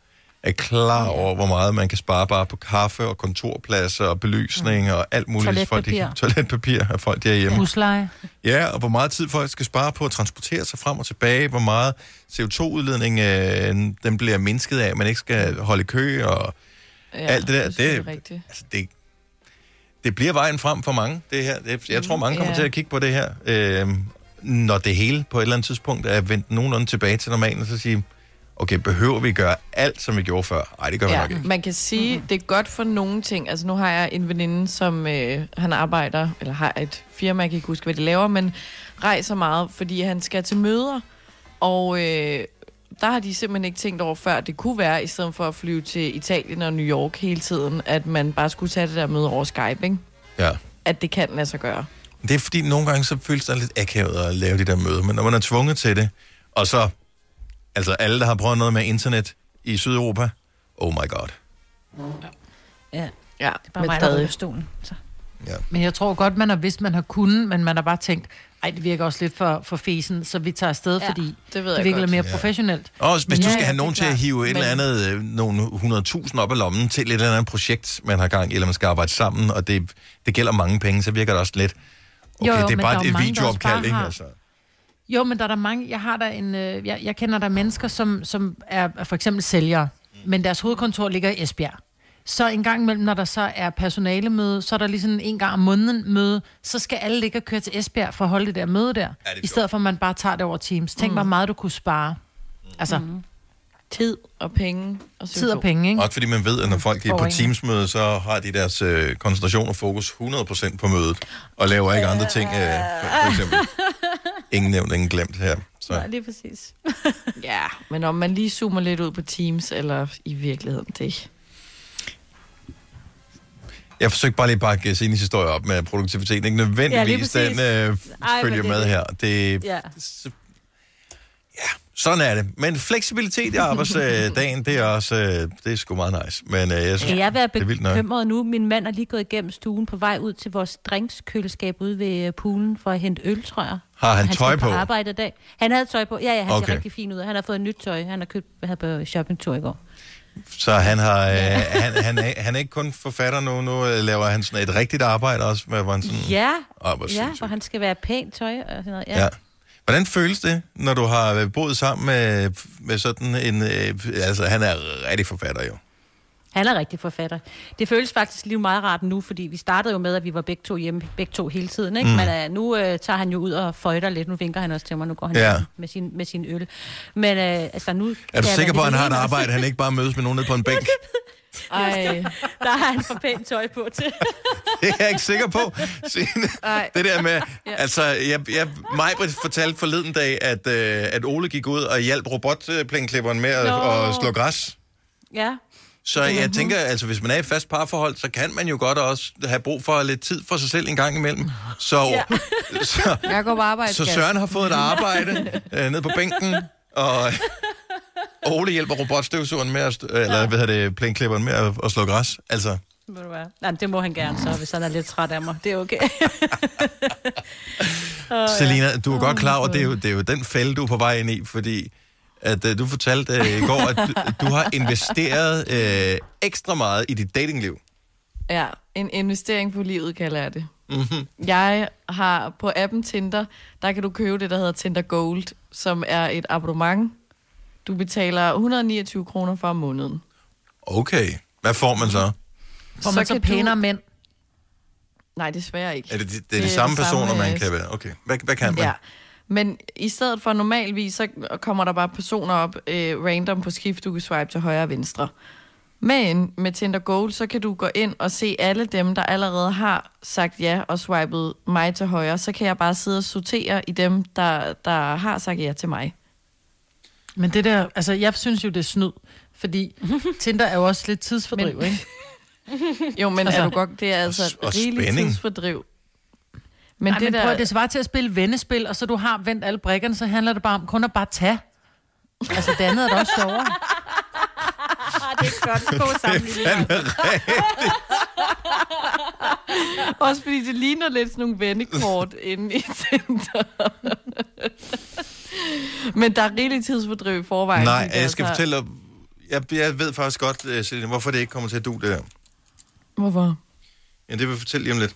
Er klar over, hvor meget man kan spare bare på kaffe og kontorpladser og belysning og alt muligt. Folk, de, Toiletpapir. toiletpapir af folk derhjemme. Husleje. Ja, og hvor meget tid folk skal spare på at transportere sig frem og tilbage, hvor meget CO2-udledning øh, den bliver mindsket af, man ikke skal holde kø og ja, alt det der. det Det, er rigtigt. altså, det, det bliver vejen frem for mange, det her. Jeg tror, mange kommer Ja. til at kigge på det her, øh, når det hele på et eller andet tidspunkt er vendt nogenlunde tilbage til normalen, og så sige, okay, behøver vi gøre alt, som vi gjorde før? Nej, det gør vi nok ikke. man kan sige, det er godt for nogle ting. Altså nu har jeg en veninde, som øh, han arbejder, eller har et firma, jeg kan ikke huske, hvad de laver, men rejser meget, fordi han skal til møder. Og øh, der har de simpelthen ikke tænkt over før, det kunne være, i stedet for at flyve til Italien og New York hele tiden, at man bare skulle tage det der møde over Skype, ikke? Ja. At det kan lade sig gøre. Det er fordi, nogle gange så føles det lidt akavet at lave de der møder, men når man er tvunget til det, og så, altså alle, der har prøvet noget med internet i Sydeuropa, oh my god. Ja. Ja, Det er bare mig, der stolen. Så. Men jeg tror godt, man har vidst, man har kunnet, men man har bare tænkt, ej, det virker også lidt for, for fesen, så vi tager afsted, Ja, fordi det ved det jeg virker godt. lidt mere Ja. professionelt. Og også, hvis Men du ja, skal ja, have det nogen til at hive et Men- eller andet, øh, nogle 100.000 op af lommen til et eller andet projekt, man har gang i, eller man skal arbejde sammen, og det, det gælder mange penge, så virker det også lidt, okay, Jo, jo, det er bare er et, et videoopkald, ikke? har- Altså. Jo, men der er der mange, jeg har der en, øh, jeg, jeg kender der mennesker, som, som er, er for eksempel sælgere, men deres hovedkontor ligger i Esbjerg. Så en gang imellem, når der så er personalemøde, så er der lige sådan en gang om måneden møde, så skal alle ligge og køre til Esbjerg for at holde det der møde der, i stedet for at man bare tager det over Teams. Tænk, Mm. hvor meget du kunne spare. Altså, Mm. Tid og penge. Og tid og penge, ikke? Også fordi man ved, at når folk er på. Teams-møde, så har de deres øh, koncentration og fokus 100% på mødet, og laver ikke andre ting, øh, for, for eksempel. Ingen nævnt, ingen glemt her. Så. Nej, lige præcis. ja, men om man lige zoomer lidt ud på Teams, eller i virkeligheden, det Jeg forsøgte bare lige at bakke Sines historie op med produktiviteten. Ikke Ja, nødvendigvis lige den øh, Ej, følger det med her. Det, Ja. Sådan er det. Men fleksibilitet i arbejdsdagen, det er også øh, det er sgu meget nice. Men øh, jeg synes, Skal jeg være er bekymret nu? Min mand er lige gået igennem stuen på vej ud til vores drinkskøleskab ude ved øh, poolen for at hente øl, tror jeg. Har han skal tøj på? arbejde i dag. Han havde tøj på. Ja, ja, han okay. Ser rigtig fin ud. Han har fået nyt tøj. Han har købt havde på shoppingtur i går. Så han, har, øh, han, han, er, han er ikke kun forfatter nu, nu øh, laver han sådan et rigtigt arbejde også, med, hvor han sådan... Ja, hvor ja hvor han skal være pænt tøj og sådan noget. Ja. Ja. Hvordan føles det, når du har øh, boet sammen med, med sådan en... Øh, altså, han er rigtig forfatter jo. Han er rigtig forfatter. Det føles faktisk lige meget rart nu, fordi vi startede jo med, at vi var begge to hjemme, begge to hele tiden. Ikke? Mm. Men uh, nu uh, tager han jo ud og føjter lidt. Nu vinker han også til mig. Nu går han Ja. med, sin, med sin øl. Men uh, altså nu... Er du sikker på, at han har et arbejde, han ikke bare mødes med nogen nede på en bænk? Ej. Der har han for pænt tøj på til. Det er jeg ikke sikker på. Signe. Det der med, Ja. altså, jeg, jeg, mig fortalte forleden dag, at, øh, at Ole gik ud og hjalp robotplænklipperen med at, at slå græs. ja. Så jeg tænker, altså hvis man er i fast parforhold, så kan man jo godt også have brug for lidt tid for sig selv en gang imellem. Så, Ja. så, Jeg går på arbejde, så. Søren har fået et arbejde øh, nede på bænken, og, og Ole hjælper robotstøvsugeren med at, st- eller hvad hedder det, plænklipperen med at, at slå græs. Altså, Må du være. Nej, det må han gerne så, hvis han er lidt træt af mig. Det er okay. oh, Selina, du er godt klar over, det er, jo, det er jo den fælde, du er på vej ind i, fordi at uh, du fortalte uh, i går, at du, du har investeret uh, ekstra meget i dit datingliv. Ja, en investering på livet, kalder jeg det. Mm-hmm. Jeg har på appen Tinder, der kan du købe det, der hedder Tinder Gold, som er et abonnement. Du betaler 129 kroner for om måneden. Okay, hvad får man så? Får man så, kan pænere du- mænd? Nej, desværre ikke. Er det, det, det er de samme personer, man kan være? Okay, hvad, hvad kan man? Ja. Men i stedet for normalvis, så kommer der bare personer op øh, random på skift, du kan swipe til højre og venstre. Men med Tinder Gold, så kan du gå ind og se alle dem, der allerede har sagt ja og swipet mig til højre. Så kan jeg bare sidde og sortere i dem, der, der har sagt ja til mig. Men det der, altså jeg synes jo, det er snyd, fordi Tinder er jo også lidt tidsfordriv, Men- ikke? Jo, men Altså- er du godt, det er altså og rigeligt spænding. tidsfordriv. Men, Ej, det, men prøv, at- det svarer til at spille vendespil, og så du har vendt alle brikkerne, så handler det bare om kun at bare tage. Altså, det andet er da også sjovere. det er godt. God sammenligning. Også fordi det ligner lidt sådan nogle vendekort inde i Tinder. Men der er rigeligt tidsfordriv i forvejen. Nej, jeg skal altså. fortælle dig... Jeg, jeg ved faktisk godt, øh, Selina, hvorfor det ikke kommer til at du det der. Hvorfor? Ja, det vil jeg fortælle lige om lidt.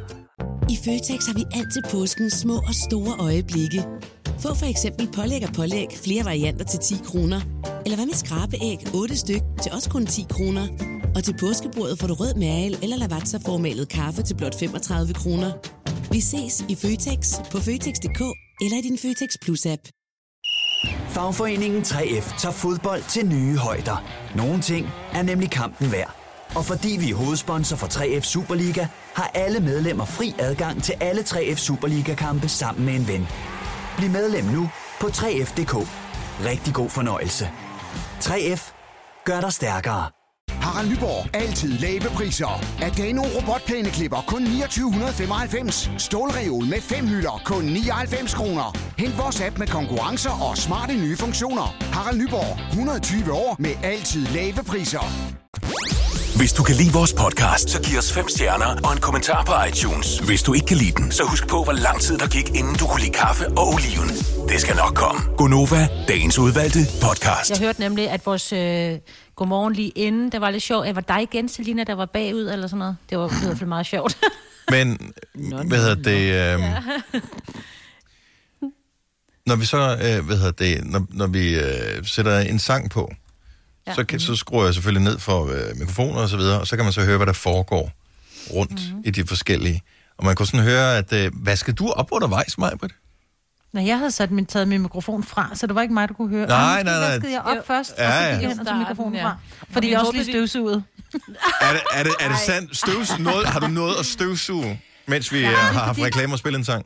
I Føtex har vi altid påskens små og store øjeblikke. Få for eksempel pålæg og pålæg flere varianter til 10 kroner. Eller hvad med skrabeæg 8 styk til også kun 10 kroner. Og til påskebordet får du rød mal eller lavatserformalet kaffe til blot 35 kroner. Vi ses i Føtex på Føtex.dk eller i din Føtex Plus-app. Fagforeningen 3F tager fodbold til nye højder. Nogle ting er nemlig kampen værd. Og fordi vi er hovedsponsor for 3F Superliga, har alle medlemmer fri adgang til alle 3F Superliga-kampe sammen med en ven. Bliv medlem nu på 3F.dk. Rigtig god fornøjelse. 3F gør dig stærkere. Harald Nyborg. Altid lave priser. Adano robotplæneklipper kun 2995. Stålreol med fem hylder kun 99 kroner. Hent vores app med konkurrencer og smarte nye funktioner. Harald Nyborg. 120 år med altid lave priser. Hvis du kan lide vores podcast, så giv os fem stjerner og en kommentar på iTunes. Hvis du ikke kan lide den, så husk på, hvor lang tid der gik, inden du kunne lide kaffe og oliven. Det skal nok komme. Gonova, dagens udvalgte podcast. Jeg hørte nemlig, at vores øh, godmorgen lige inden, der var lidt sjovt. at var dig igen, Selina, der var bagud eller sådan noget. Det var i hvert fald meget sjovt. Men, hvad hedder det... Øh, når vi så, øh, hvad hedder det, når, når vi øh, sætter en sang på, ja. så, kan, så skruer jeg selvfølgelig ned for øh, mikrofoner og så videre, og så kan man så høre, hvad der foregår rundt mm-hmm. i de forskellige. Og man kunne sådan høre, at øh, hvad skal du op undervejs, Majbrit? Når jeg havde sat min, taget min mikrofon fra, så det var ikke mig, der kunne høre. Nej, nej, nej. vaskede jeg op Jo. først, Ja, og så ja. gik jeg hen og tog mikrofonen Ja. fra. Fordi Jeg jeg også lige de- støvsuget. Er det, er det, er det sandt? Støvs, noget, har du noget at støvsuge, mens vi ja, har haft reklamer og spillet en sang?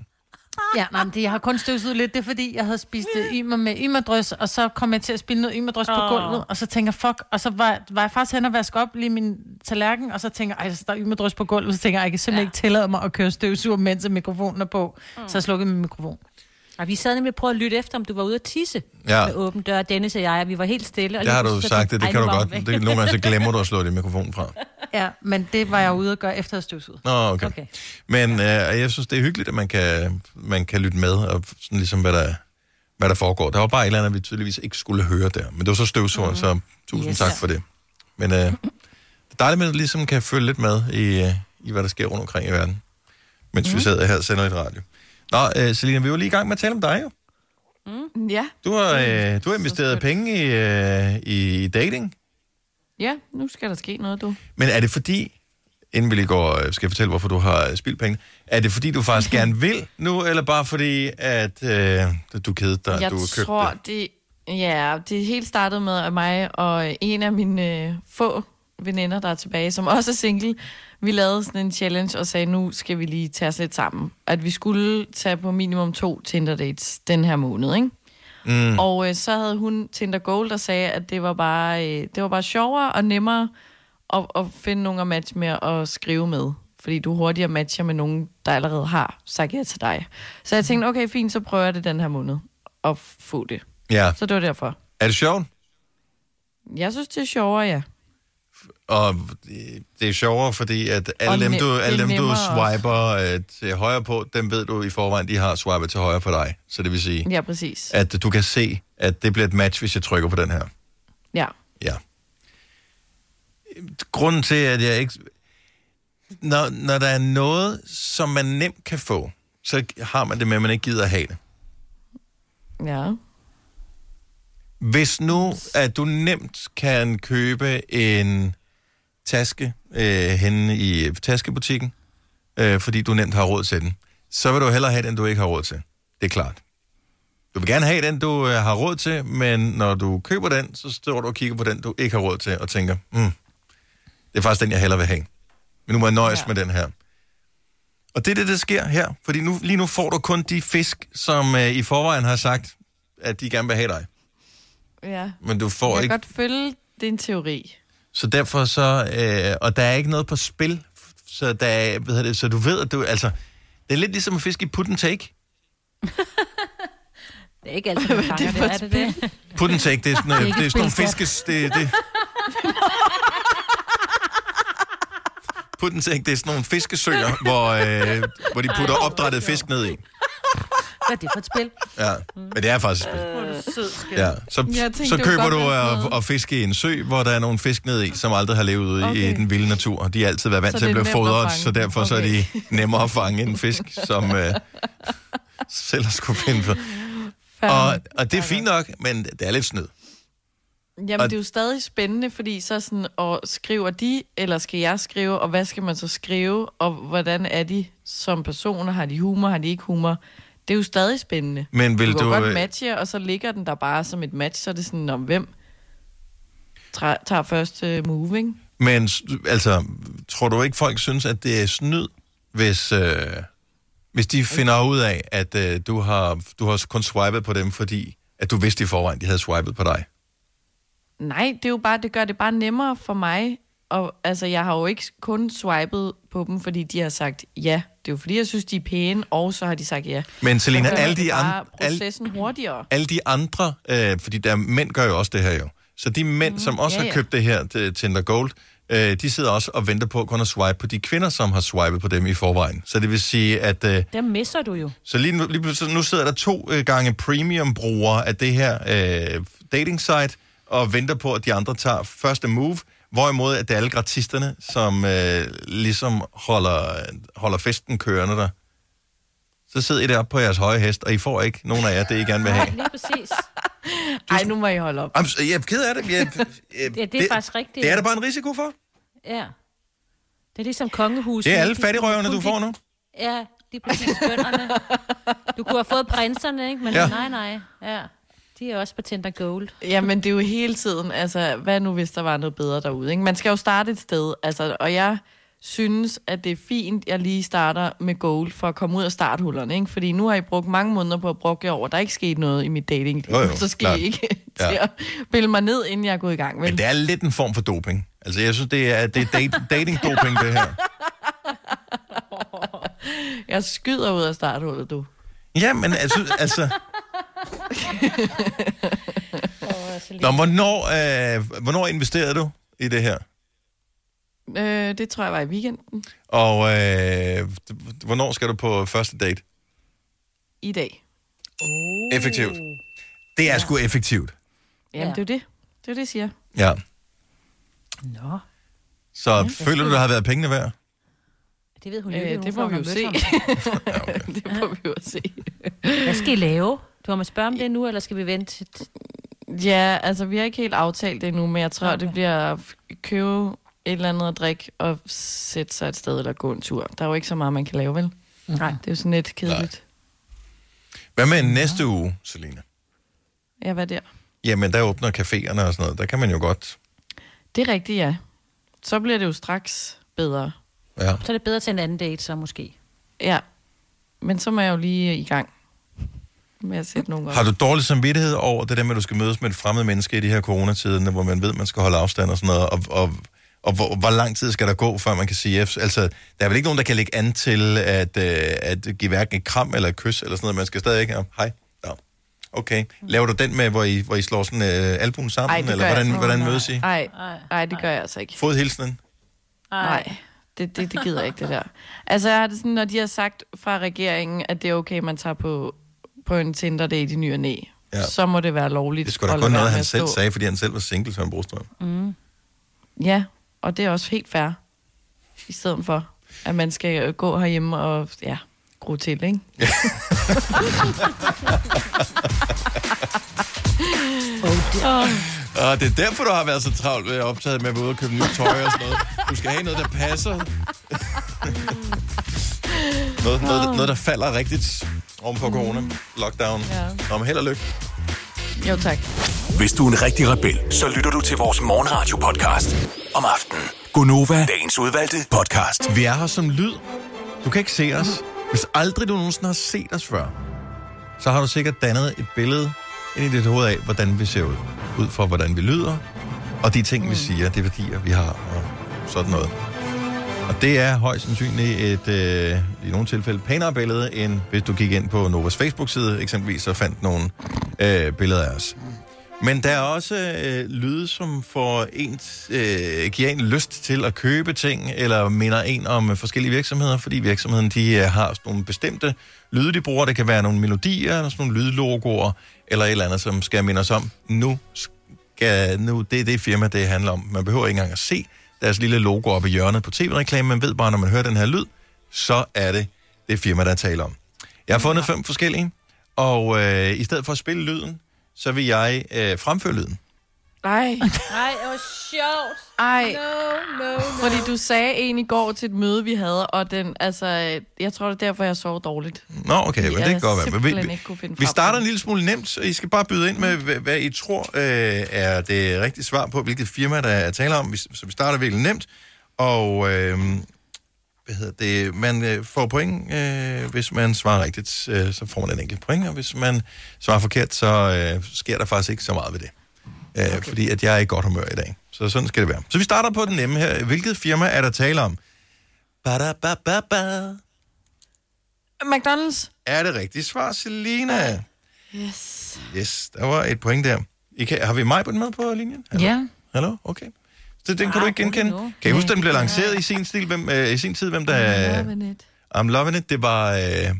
Ja, nej, men det, jeg har kun støvsuget lidt. Det er fordi, jeg havde spist øh, ymer med ymerdrøs, og så kom jeg til at spille noget ymerdrøs oh. på gulvet, og så tænker fuck, og så var, var jeg faktisk hen og vaske op lige min tallerken, og så tænker jeg, der er ymerdrøs på gulvet, så tænker jeg, jeg kan simpelthen ja. ikke tillade mig at køre støvsuger, mens mikrofonen er på. Mm. Så jeg slukkede min mikrofon. Og vi sad nemlig og prøvede at lytte efter, om du var ude at tisse Ja. med åben dør. Dennis og jeg, og vi var helt stille. Og Det har du så sagt, det, det kan du godt. væk. Det, nogle gange så glemmer du at slå din mikrofon fra. Ja, men det var jeg ude at gøre efter at støvsuget. Nå, okay. okay. Men øh, jeg synes, det er hyggeligt, at man kan, man kan lytte med, og sådan ligesom, hvad der, hvad der foregår. Der var bare et eller andet, vi tydeligvis ikke skulle høre der. Men det var så støvsuger, mm. så tusind Yes. tak for det. Men øh, det er dejligt, at man ligesom kan følge lidt med i, øh, i hvad der sker rundt omkring i verden. Mens mm. vi sidder her og sender lidt radio. Nå, øh, Selina, vi var lige i gang med at tale om dig jo. Mm. Ja. Du har, øh, du har investeret penge i, øh, i dating. Ja, nu skal der ske noget, du. Men er det fordi, inden vi lige går, øh, skal jeg fortælle, hvorfor du har spildt penge, er det fordi, du faktisk gerne vil nu, eller bare fordi, at øh, du kedede dig, jeg du købte tror, det? det... Ja, det helt startede med at mig og en af mine øh, få veninder, der er tilbage, som også er single. Vi lavede sådan en challenge og sagde, nu skal vi lige tage os lidt sammen. At vi skulle tage på minimum to Tinder dates den her måned, ikke? Mm. Og øh, så havde hun Tinder Gold, der sagde, at det var bare, øh, det var bare sjovere og nemmere at, at finde nogen at matche med og skrive med. Fordi du hurtigere matcher med nogen, der allerede har sagt ja til dig. Så jeg tænkte, okay, fint, så prøver jeg det den her måned at få det. Ja. Så det var derfor. Er det sjovt? Jeg synes, det er sjovere, ja. Og det er sjovere, fordi at alle Og dem, du, alle dem, du nemmere også. swiper øh, til højre på, dem ved du i forvejen, de har swipet til højre på dig. Så det vil sige, Ja, præcis. at du kan se, at det bliver et match, hvis jeg trykker på den her. Ja. Ja. Grunden til, at jeg ikke... Når, når der er noget, som man nemt kan få, så har man det med, at man ikke gider at have det. Ja. Hvis nu, at du nemt kan købe en taske øh, henne i taskebutikken, øh, fordi du nemt har råd til den, så vil du hellere have den, du ikke har råd til. Det er klart. Du vil gerne have den, du øh, har råd til, men når du køber den, så står du og kigger på den, du ikke har råd til, og tænker, mm, det er faktisk den, jeg hellere vil have. Men nu må jeg nøjes ja. med den her. Og det er det, der sker her. Fordi nu, lige nu får du kun de fisk, som øh, i forvejen har sagt, at de gerne vil have dig. Ja. Men du får jeg kan ikke... godt følge din teori. Så derfor så... Øh, og der er ikke noget på spil. Så, der er, hvad hedder det, så du ved, at du... Altså, det er lidt ligesom at fiske i put and take. Det er ikke altid, man er fanger det det, er et det det? Put and take, det er sådan, Det er øh, det er sådan nogle fiskes... Det, det. Put and take, det er sådan nogle fiskesøer, hvor, øh, hvor de putter opdrættet fisk ned i. Hvad er det for et spil? Ja, men det er faktisk et spil. Hvor er du sød, skat. Ja, så, Jeg tænkte, så det var køber godt du sådan at, noget. at fiske i en sø, hvor der er nogle fisk ned i, som aldrig har levet ude okay. i Okay. den vilde natur. De har altid været vant Så til at det er blive nemt at fodret, fange. så derfor okay. så er de nemmere at fange en fisk, som øh, selv har skulle finde for. Og, og det er fint nok, men det er lidt snyd. Jamen, Og- det er jo stadig spændende, fordi så sådan, og skriver de, eller skal jeg skrive, og hvad skal man så skrive, og hvordan er de som personer? Har de humor, har de ikke humor? Det er jo stadig spændende. Men vil du kan du, godt øh, matche, og så ligger den der bare som et match, så er det sådan, om hvem tager første move, ikke? Men altså, tror du ikke, folk synes, at det er snyd, hvis, øh, hvis de finder ud af, at øh, du, har, du har kun swipet på dem, fordi at du vidste i forvejen, de havde swipet på dig? Nej, det er jo bare, det gør det bare nemmere for mig. Og altså, jeg har jo ikke kun swipet på dem, fordi de har sagt ja. Det er jo fordi, jeg synes, de er pæne, og så har de sagt ja. Men Selina, Så alle det de bare andre- alle- processen hurtigere. alle de andre, øh, fordi der mænd gør jo også det her jo. Så de mænd, mm, som også ja, har ja. købt det her til Tinder Gold, øh, de sidder også og venter på kun at swipe på de kvinder, som har swipet på dem i forvejen. Så det vil sige, at øh, Dem misser du jo. så lige nu, lige pludselig- nu sidder der to øh, gange premium-brugere af det her øh, dating site og venter på, at de andre tager første move, hvorimod at det er alle gratisterne, som øh, ligesom holder, holder festen kørende der. Så sidder I deroppe på jeres høje hest, og I får ikke nogen af jer, det I gerne vil have. Lige præcis. Ej, nu må I holde op. Jamen, jeg er ked af det. Jeg, jeg, Ja, det er faktisk rigtigt. Det er der bare en risiko for. Ja. Det er ligesom kongehus. Det er alle fattigrøverne, du får nu. Ja, de er præcis bønderne. Du kunne have fået prinserne, ikke? Men ja. nej, nej. Ja. De er også på Tinder Gold. Jamen, det er jo hele tiden, altså, hvad nu, hvis der var noget bedre derude, ikke? Man skal jo starte et sted, altså, og jeg synes, at det er fint, jeg lige starter med gold for at komme ud af starthullerne, ikke? Fordi nu har I brugt mange måneder på at bruge jer over. Der er ikke sket noget i mit dating. Jo, jo, så skal klart. I ikke Ja. til at pille mig ned, inden jeg er gået i gang. Vel? Men det er lidt en form for doping. Altså, jeg synes, det er, det er date, dating-doping, det her. Jeg skyder ud af starthullet, du. Ja, men altså... altså Nå, hvornår, øh, hvornår investerede du i det her? Øh, det tror jeg var i weekenden Og øh, hvornår skal du på første date? i dag. Effektivt. Det er sgu effektivt. Jamen, Ja. det er jo det. Det er det, jeg siger. Ja. Nå. Så ja, føler du, der har været pengene værd? Det ved hun Øh, jo ikke. det hun må vi jo se. det må vi jo se. Hvad skal I lave? Du har mig spørge om det nu, eller skal vi vente. Ja, altså vi har ikke helt aftalt det endnu, men jeg tror, okay. det bliver at købe et eller andet at drikke og sætte sig et sted eller gå en tur. Der er jo ikke så meget, man kan lave, vel? Nej. Det er jo sådan lidt kedeligt. Hvad med næste uge, Selina? Ja, hvad der? Jamen, der åbner caféerne og sådan noget. Der kan man jo godt... Det er rigtigt, ja. Så bliver det jo straks bedre. Ja. Så er det bedre til en anden date, så måske. Ja. Men så må jeg jo lige i gang med at sætte nogle op. Har du dårlig samvittighed over det der med, at du skal mødes med et fremmed menneske i de her coronatider, hvor man ved, at man skal holde afstand og sådan noget, og, og, og hvor, hvor lang tid skal der gå, før man kan sige? Altså, der er vel ikke nogen, der kan lægge an til at, øh, at give hverken et kram eller et kys eller sådan noget. Man skal stadig ikke have, hej, ja. Okay. Laver du den med, hvor I, hvor I slår sådan øh, albuen sammen, Ej, eller hvordan, hvordan mødes I? Nej, nej, det gør jeg altså ikke. Fodhilsenen? Nej, det, det, det gider jeg ikke, det der. Altså, jeg har det sådan, når de har sagt fra regeringen, at det er okay, man tager på, på en Tinder-date i ny og næ, Ja. ja. så må det være lovligt. Det skulle da kun noget, han selv stå. sagde, fordi han selv var single, Søren Brostrøm. Mm. Ja, og det er også helt fair. I stedet for, at man skal gå herhjemme og ja, gro til, ikke? oh, Og det er derfor, du har været så travlt med optaget med at være ude og købe nyt tøj og sådan noget. Du skal have noget, der passer. noget, noget, noget, der falder rigtigt oven på corona. Lockdown. Ja. Nå, men held og lykke. Jo, tak. Hvis du er en rigtig rebel, så lytter du til vores morgenradio-podcast om aftenen. Gunova, dagens udvalgte podcast. Vi er her som lyd, Du kan ikke se os. Hvis aldrig du nogensinde har set os før, så har du sikkert dannet et billede ind i dit hoved af, hvordan vi ser ud. Ud fra, hvordan vi lyder, og de ting, vi siger, de værdier, vi har, og sådan noget. Og det er højst sandsynligt et, øh, i nogle tilfælde, pænere billede, end hvis du gik ind på Novas Facebook-side eksempelvis, og fandt nogle øh, billeder af os. Men der er også øh, lyde, som får en, øh, giver en lyst til at købe ting, eller minder en om øh, forskellige virksomheder, fordi virksomheden de, øh, har sådan nogle bestemte lyde, de bruger. Det kan være nogle melodier, eller sådan nogle lydlogoer, eller et eller andet, som skal minde os om, nu skal, nu, det er det firma, det handler om. Man behøver ikke engang at se deres lille logo oppe i hjørnet på tv-reklamen. Man ved bare, når man hører den her lyd, så er det det firma, der taler om. Jeg har fundet fem forskellige, og øh, i stedet for at spille lyden, så vil jeg øh, fremføre lyden. Ej. Nej, det var sjovt. Ej. No, no, no. Fordi du sagde en i går til et møde, vi havde, og den, altså, jeg tror, det er derfor, jeg sov dårligt. Nå, okay, men det kan godt være. Men vi, ikke kunne finde vi starter en lille smule nemt, så I skal bare byde ind med, hvad, hvad I tror øh, er det rigtige svar på, hvilket firma, der er tale om. Så vi starter virkelig nemt. Og øh, hvad hedder det? Man øh, får point, øh, hvis man svarer rigtigt, øh, så får man en enkelt point, og hvis man svarer forkert, så øh, sker der faktisk ikke så meget ved det. Øh, okay. Fordi at jeg er i godt humør i dag. Så sådan skal det være. Så vi starter på den nemme her. Hvilket firma er der tale om? Ba-da-ba-ba-ba. McDonald's. Er det rigtigt svar, Selina? Yes. Yes, der var et point der. I kan, har vi mig med på linjen? Hallo? Ja. Hallo? Okay. Så den kan du ikke genkende. Kan I huske, den blev lanceret i sin, stil, hvem, øh, i sin tid, hvem der... Loving it. I'm loving it. Det var øh, Justin,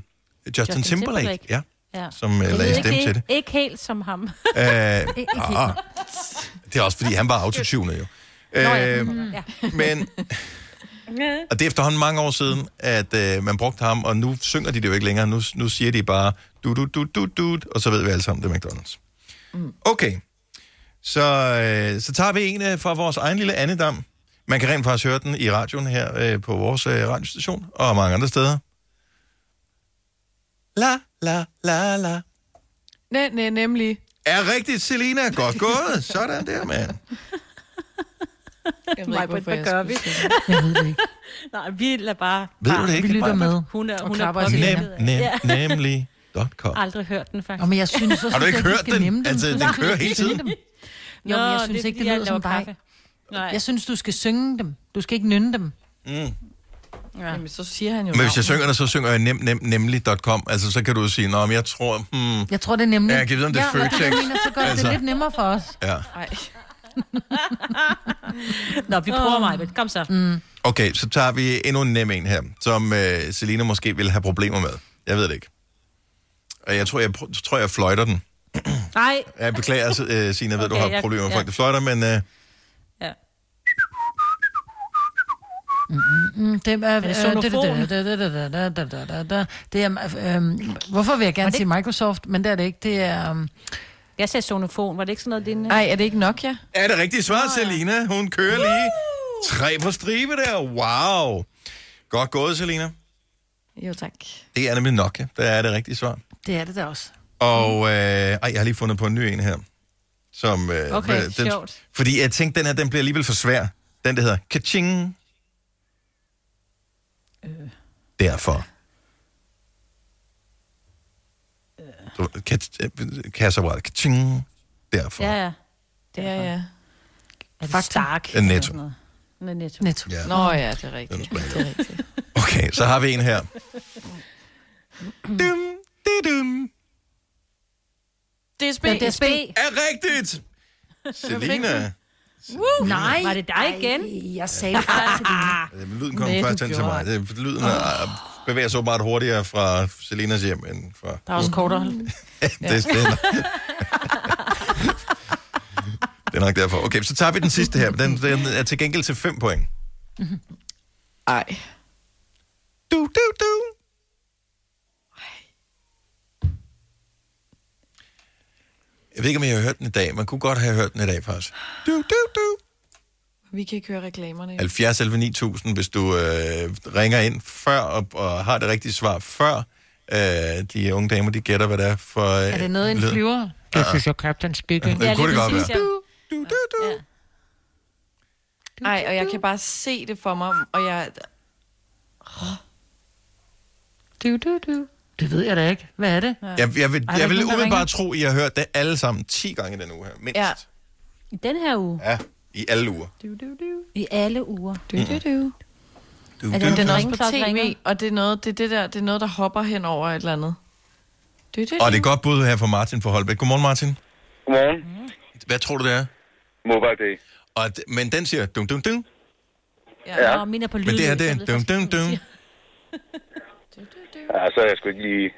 Justin Timberlake, Timberlake. ja, Ja. som øh, ved lagde ikke, stemme til det. Ikke helt som ham. Øh, Ikke helt. ah, det er også, fordi han var autotunet jo. Nå, ja. Øh, Mm. Ja. men, og det er efterhånden mange år siden, at øh, man brugte ham, og nu synger de det jo ikke længere. Nu, nu siger de bare, du, du, du, du, du, og så ved vi alle sammen, det er McDonald's. Okay, så, øh, så tager vi en øh, fra vores egen lille andedam. Man kan rent faktisk høre den i radioen her øh, på vores øh, radiostation, og mange andre steder. La, la, la, la. Nej, nej, nemlig. Er rigtigt, Selina. Godt gået. Sådan der, mand. Jeg ved ikke, hvorfor hvad jeg gør vi? Jeg ved det ikke. Nej, vi lader bare... Ved du det ikke? Vi lytter med. Hun er, Og hun er påvirket af- Nem, Ja. nemlig .com. Aldrig hørt den, faktisk. Og men jeg synes også, Har du ikke hørt den? dem. Altså, den Nej, kører hele tiden. dem. Jo, men jeg Nå, synes det er ikke, det lyder som dig. Nej. Jeg synes, du skal synge dem. Du skal ikke nynne dem. Mm. Ja. Jamen, så siger han jo Men hvis jeg synger det, så synger jeg nem, nem, nemlig.com. Altså, så kan du sige, nå, men jeg tror, hmm, Jeg tror, det er nemlig. Ja, jeg kan vide, om det er ja, Føtex. Mener, så gør det Altså. det lidt nemmere for os. ja. Ej. Nå, vi prøver mig, men kom så. Mm. Okay, så tager vi endnu en nem en her, som øh, Selina måske vil have problemer med. Jeg ved det ikke. Og jeg tror, jeg, pr- tror, jeg fløjter den. Nej. Jeg beklager, øh, Signe, jeg ved, du Okay, har jeg- problemer med ja. folk, der fløjter, men øh, er, øhm, hvorfor vil jeg gerne det- sige Microsoft, men det er det ikke. Det er, øhm, Jeg sagde sonofon. Var det ikke sådan noget, din... Ej, er det ikke Nokia? er det rigtige svar, Selina? Hun kører lige tre på stribe der. Wow. Godt gået, Selina. Jo, tak. Det er nemlig Nokia, der er det rigtige svar. det er det der også. Og øh, ej, jeg har lige fundet på en ny en her. Som, øh, Okay, den, sjovt. Fordi jeg tænkte, den her den bliver alligevel for svær. Den, der hedder Kaching. Øh. Derfor. Du, kat- Kasseapparat. Kaching. Derfor. Ja, ja. Ja, ja. Er det. Stark? Netto. Nej, netto. Netto. Ja. Nå ja, det er rigtigt. Det er rigtigt. Okay, så har vi en her. dum, di, dum. DSB. Ja, DSB. Er rigtigt! Selina. Woo! Nej. Var det dig igen? Ej, Jeg sagde dig. Øh, Lyden kom først hen til mig. Det, lyden er, bevæger sig åbenbart hurtigere fra Selinas hjem end fra... Der er også kortere. det, det, er, det er nok derfor. Okay, så tager vi den sidste her. Den, den er til gengæld til 5 point. Ej. Du, du, du. Jeg ved ikke, om jeg har hørt den i dag. Man kunne godt have hørt den i dag, faktisk. Du, du, du. Vi kan ikke høre reklamerne. 70 11 9000, hvis du øh, ringer ind før og, og har det rigtige svar før. Øh, de unge damer, de gætter, hvad det er for... Øh, Er det noget, en flyver? Det synes jeg, Captain Speaking. Det kunne det godt være. Ja. Du, du, du. Ja. Ej, og jeg kan bare se det for mig, og jeg... Du, du, du. Det ved jeg da ikke. Hvad er det? Jeg, jeg vil, Ej, jeg vil er umiddelbart tro, at I har hørt det alle sammen 10 gange den uge her. Mindst. Ja. I den her uge. Ja, i alle uger. I alle uger. Du, du, du. Du, Er du, det, den du. er også på tv, og det er, noget, det, er det, der, det er noget, der hopper hen over et eller andet. Du, du, Og det er godt bud her fra Martin fra Holbæk. Godmorgen, Martin. Godmorgen. Hvad tror du, det er? Mobile Day. Og, men den siger dum dum dum. Ja. Nå, min er på lyd. Men det her, det er dum dum dum. Ja, så er jeg sgu ikke lige...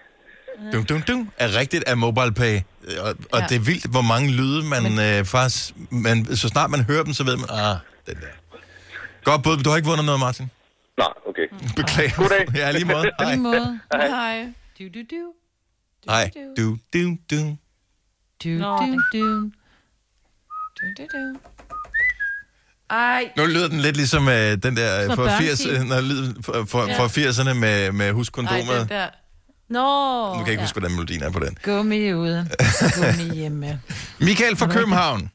Dum dum dum er rigtigt af mobile pay. Og, og Ja. det er vildt, hvor mange lyde man men... øh, faktisk... Man, så snart man hører dem, så ved man, ah, den der. Godt bud. Du har ikke vundet noget, Martin. Nej, okay. Beklager. Goddag. Ja, lige måde. Hej. Lige måde. Hej. Hej. Du, du, du. Hej. Du, du, du. Du, du, du. Du, du, du. Ej. Nu lyder den lidt ligesom øh, den der øh, fra, 80, børnetid. øh, når, lyd, fra, fra, Ja. fra 80'erne med, med Ej, huskondomet. den der. Nå. Nu kan jeg ikke huske, hvordan melodien er på den. Gummi ude. Gummi hjemme. Michael fra København.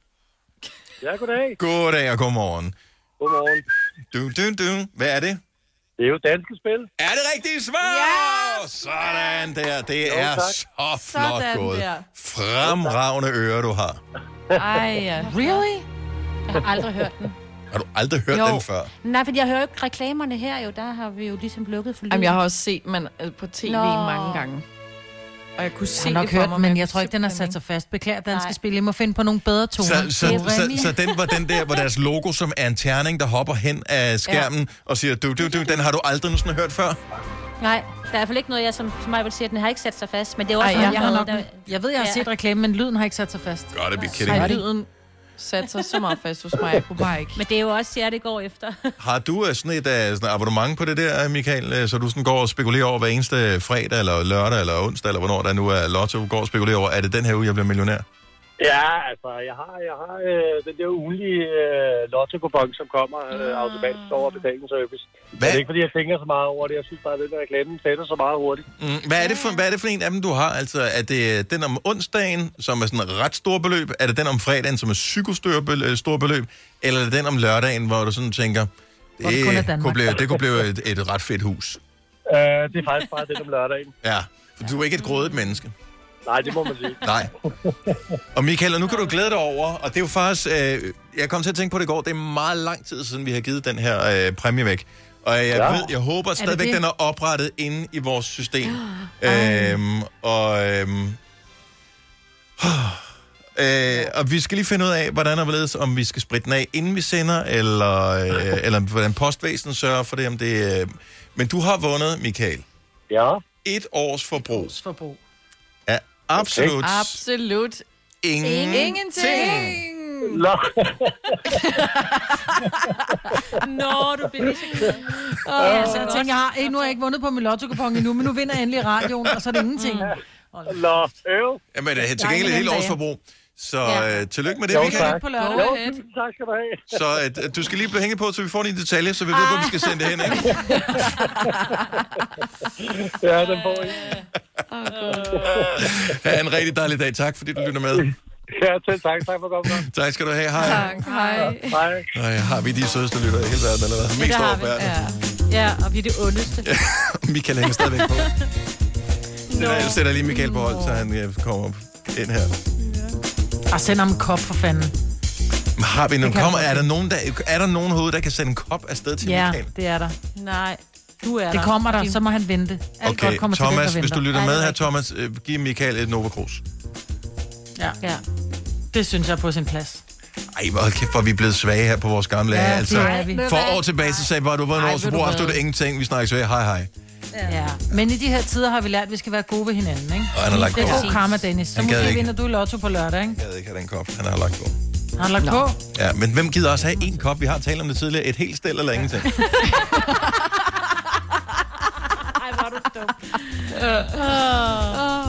Ja, goddag. Goddag og godmorgen. Godmorgen. Du, du, du. Hvad er det? Det er jo danske spil. Er det rigtigt svar? Ja! Sådan der. Det Jo, er tak. så flot Sådan gået. der. Fremragende ører, du har. Ej, ja. Really? Jeg har aldrig hørt den. Har du aldrig hørt Jo. den før? Nej, fordi jeg hører jo ikke reklamerne her jo. Der har vi jo ligesom lukket for lyd. Jamen, jeg har også set man øh, på tv Nå. mange gange. Og jeg kunne Jeg se har nok det for hørt, mig, men jeg tror ikke, den har sat sig fast. Beklager, danske Nej. spil. Jeg må finde på nogle bedre toner. Så, så, så, så, den var den der, hvor deres logo som er en terning, der hopper hen af skærmen ja. og siger, du, du, du, den har du aldrig nogensinde hørt før? Nej, der er i hvert fald ikke noget, jeg som, som mig vil sige, at den har ikke sat sig fast. Men det er også Ej, noget, jeg, har noget, nok, der- jeg ved, jeg har Ja. set reklame, men lyden har ikke sat sig fast. God, det be kidding Ej, lyden satte sig så meget fast hos mig, jeg kunne bare ikke. Men det er jo også jer, det går efter. Har du øh, sådan et uh, sådan abonnement på det der, Michael, øh, så du sådan går og spekulerer over hver eneste fredag, eller lørdag, eller onsdag, eller hvornår der nu er lotto, går og spekulerer over, er det den her uge, jeg bliver millionær? Ja, altså, jeg har, jeg har øh, den der ugenlige øh, lotto-kupon, som kommer øh, automatisk over betalingsservice. Hvad? Det er ikke, fordi jeg tænker så meget over det. Jeg synes bare, at den der reklame sætter så meget hurtigt. Mm, hvad, er det for, hvad er det for en af dem, du har? Altså, er det den om onsdagen, som er sådan et ret stor beløb? Er det den om fredagen, som er psykostort beløb, stor beløb? Eller er det den om lørdagen, hvor du sådan tænker, det det, kunne blive, det kunne blive et, et ret fedt hus? Øh, det er faktisk bare det om lørdagen. Ja, for du er ikke et grådigt menneske. Nej, det må man sige. Nej. Og Michael, og nu kan du glæde dig over, og det er jo faktisk, øh, jeg kom til at tænke på det i går, det er meget lang tid siden, vi har givet den her øh, præmie væk. Og jeg, Ja. ved, jeg håber stadigvæk, det? den er oprettet inde i vores system. øhm, og, øhm, øh, og vi skal lige finde ud af, hvordan og hvorledes, om vi skal spritte den af, inden vi sender, eller, øh, eller hvordan postvæsenet sørger for det. Om det øh. Men du har vundet, Michael, Ja. et års forbrug Forbrug. Absolut Absolut ingen ingenting. Nå. Nå, du bliver lige så. Oh, altså, jeg tænker, jeg nu har jeg ikke vundet på min lotto endnu, men nu vinder jeg endelig radioen, og så er det ingenting. Nå, øv. Jamen, det er til gengæld et helt års forbrug. Så Ja. øh, tillykke med det, Jo, Michael. tak. På lørdag. Jo, tak skal du have. Så øh, du skal lige blive hængende på, så vi får dine detaljer, så vi ved, hvor vi skal sende det hen. Ikke? Ja, den får I. Ha' en rigtig dejlig dag. Tak, fordi du lytter med. Ja, selv tak. Tak for godt. Tak skal du have. Hej. Tak, hej. Hej. Ej, har vi de sødeste lytter i hele verden, eller hvad? Mest det har over vi. verden. Ja, og vi er det ondeste. Michael hænger stadigvæk på. Så jeg sætter lige Michael på hold, så han øh, kommer ind her. Og send ham en kop for fanden. Har vi nogen, kommer, er, der nogen, der, er der nogen herude, der kan sende en kop afsted til Ja, Michael? det er der. Nej, du er Det der. kommer der, så må han vente. Alt Okay, godt kommer til Thomas, der hvis du lytter med det er her. Thomas, øh, giv Michael et Nova Cruz. Ja, Ja. det synes jeg er på sin plads. Ej, hvor kæft, hvor er vi blevet svage her på vores gamle Ja, det Altså, er vi. for år tilbage, så sagde jeg, du var en år så du hvad? stod det ingenting. Vi snakkes ved. Hej, hej. Ja. Men i de her tider har vi lært, at vi skal være gode ved hinanden, ikke? Og han har lagt det er god karma, Dennis. Så måske ikke. vinder du i lotto på lørdag, ikke? Jeg ved ikke have den kop, han har lagt på. Har han lagt på? Ja, men hvem gider også have en kop? Vi har talt om det tidligere. Et helt stel eller ingenting. Ej, hvor er du dum. Ah, ja.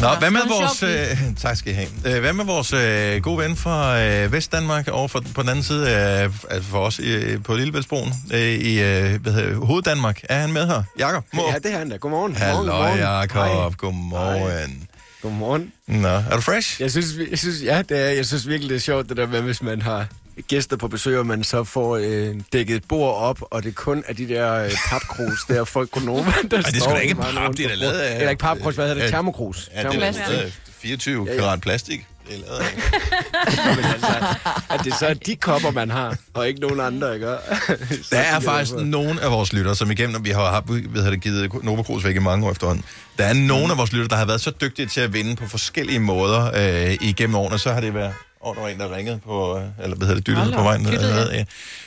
Nå, hvad med vores... Øh, tak skal I have. Øh, hvad med vores øh, gode ven fra øh, Vestdanmark over for, på den anden side af altså for os øh, på Lillebæltsbroen øh, i øh, hvad hedder, Hoveddanmark? Er han med her? Jakob? Ja, det er han da. Godmorgen. Hallo, Godmorgen. Jakob. Hej. Godmorgen. Godmorgen. Nå, er du fresh? Jeg synes, jeg synes, ja, det er, jeg synes virkelig, det er sjovt, det der med, hvis man har gæster på besøg, og man så får øh, dækket et bord op, og det kun er de der øh, papkrus, der folk kunne der det er da ikke pap, det er lavet af- Eller ikke papkrus, hvad hedder det? Ja, Termokrus. Ja, det er Termokrus. lavet af 24 karat plastik. Det er lavet af. Men altså, at det så er de kopper, man har, og ikke nogen andre, ikke? Der er faktisk nogle af vores lyttere, som igennem, vi har haft, ved det, givet Nova Cruz væk i mange år efterhånden. Der er nogle af vores lyttere, der har været så dygtige til at vinde på forskellige måder øh, igennem årene. Så har det været... Åh, der var en, der ringede på, øh, eller hvad hedder det, dyttede på vejen. dyttede, ned,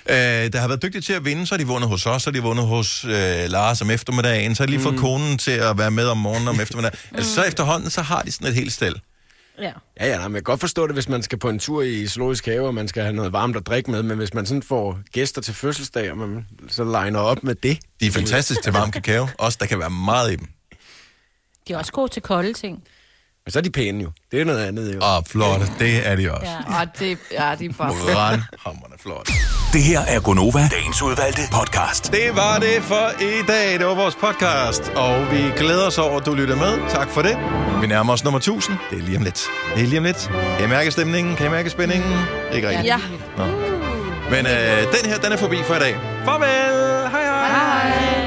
ja. øh, der har været dygtige til at vinde, så har de vundet hos os, så har de vundet hos øh, Lars om eftermiddagen, så har de lige fået Mm. konen til at være med om morgenen om eftermiddagen. Altså, så efterhånden, så har de sådan et helt sted. Ja. Ja, ja, nej, men jeg kan godt forstå det, hvis man skal på en tur i zoologisk have, og man skal have noget varmt at drikke med, men hvis man sådan får gæster til fødselsdag, og man så legner op med det. De er fantastiske til varm kakao. Også, der kan være meget i dem. De er også gode til kolde ting. Men så er de pæne jo. Det er noget andet jo. Og flotte, det er de også. Ja, og det, ja, de er bare fedt. Brandhamrende flot. Det her er Gonova, dagens udvalgte podcast. Det var det for i dag. Det var vores podcast, og vi glæder os over, at du lytter med. Tak for det. Vi nærmer os nummer 1000. Det er lige om lidt. Det er lige om lidt. Kan I mærke stemningen? Kan I mærke spændingen? Ikke rigtigt. Ja. Nå. Men øh, den her, den er forbi for i dag. Farvel! Hej!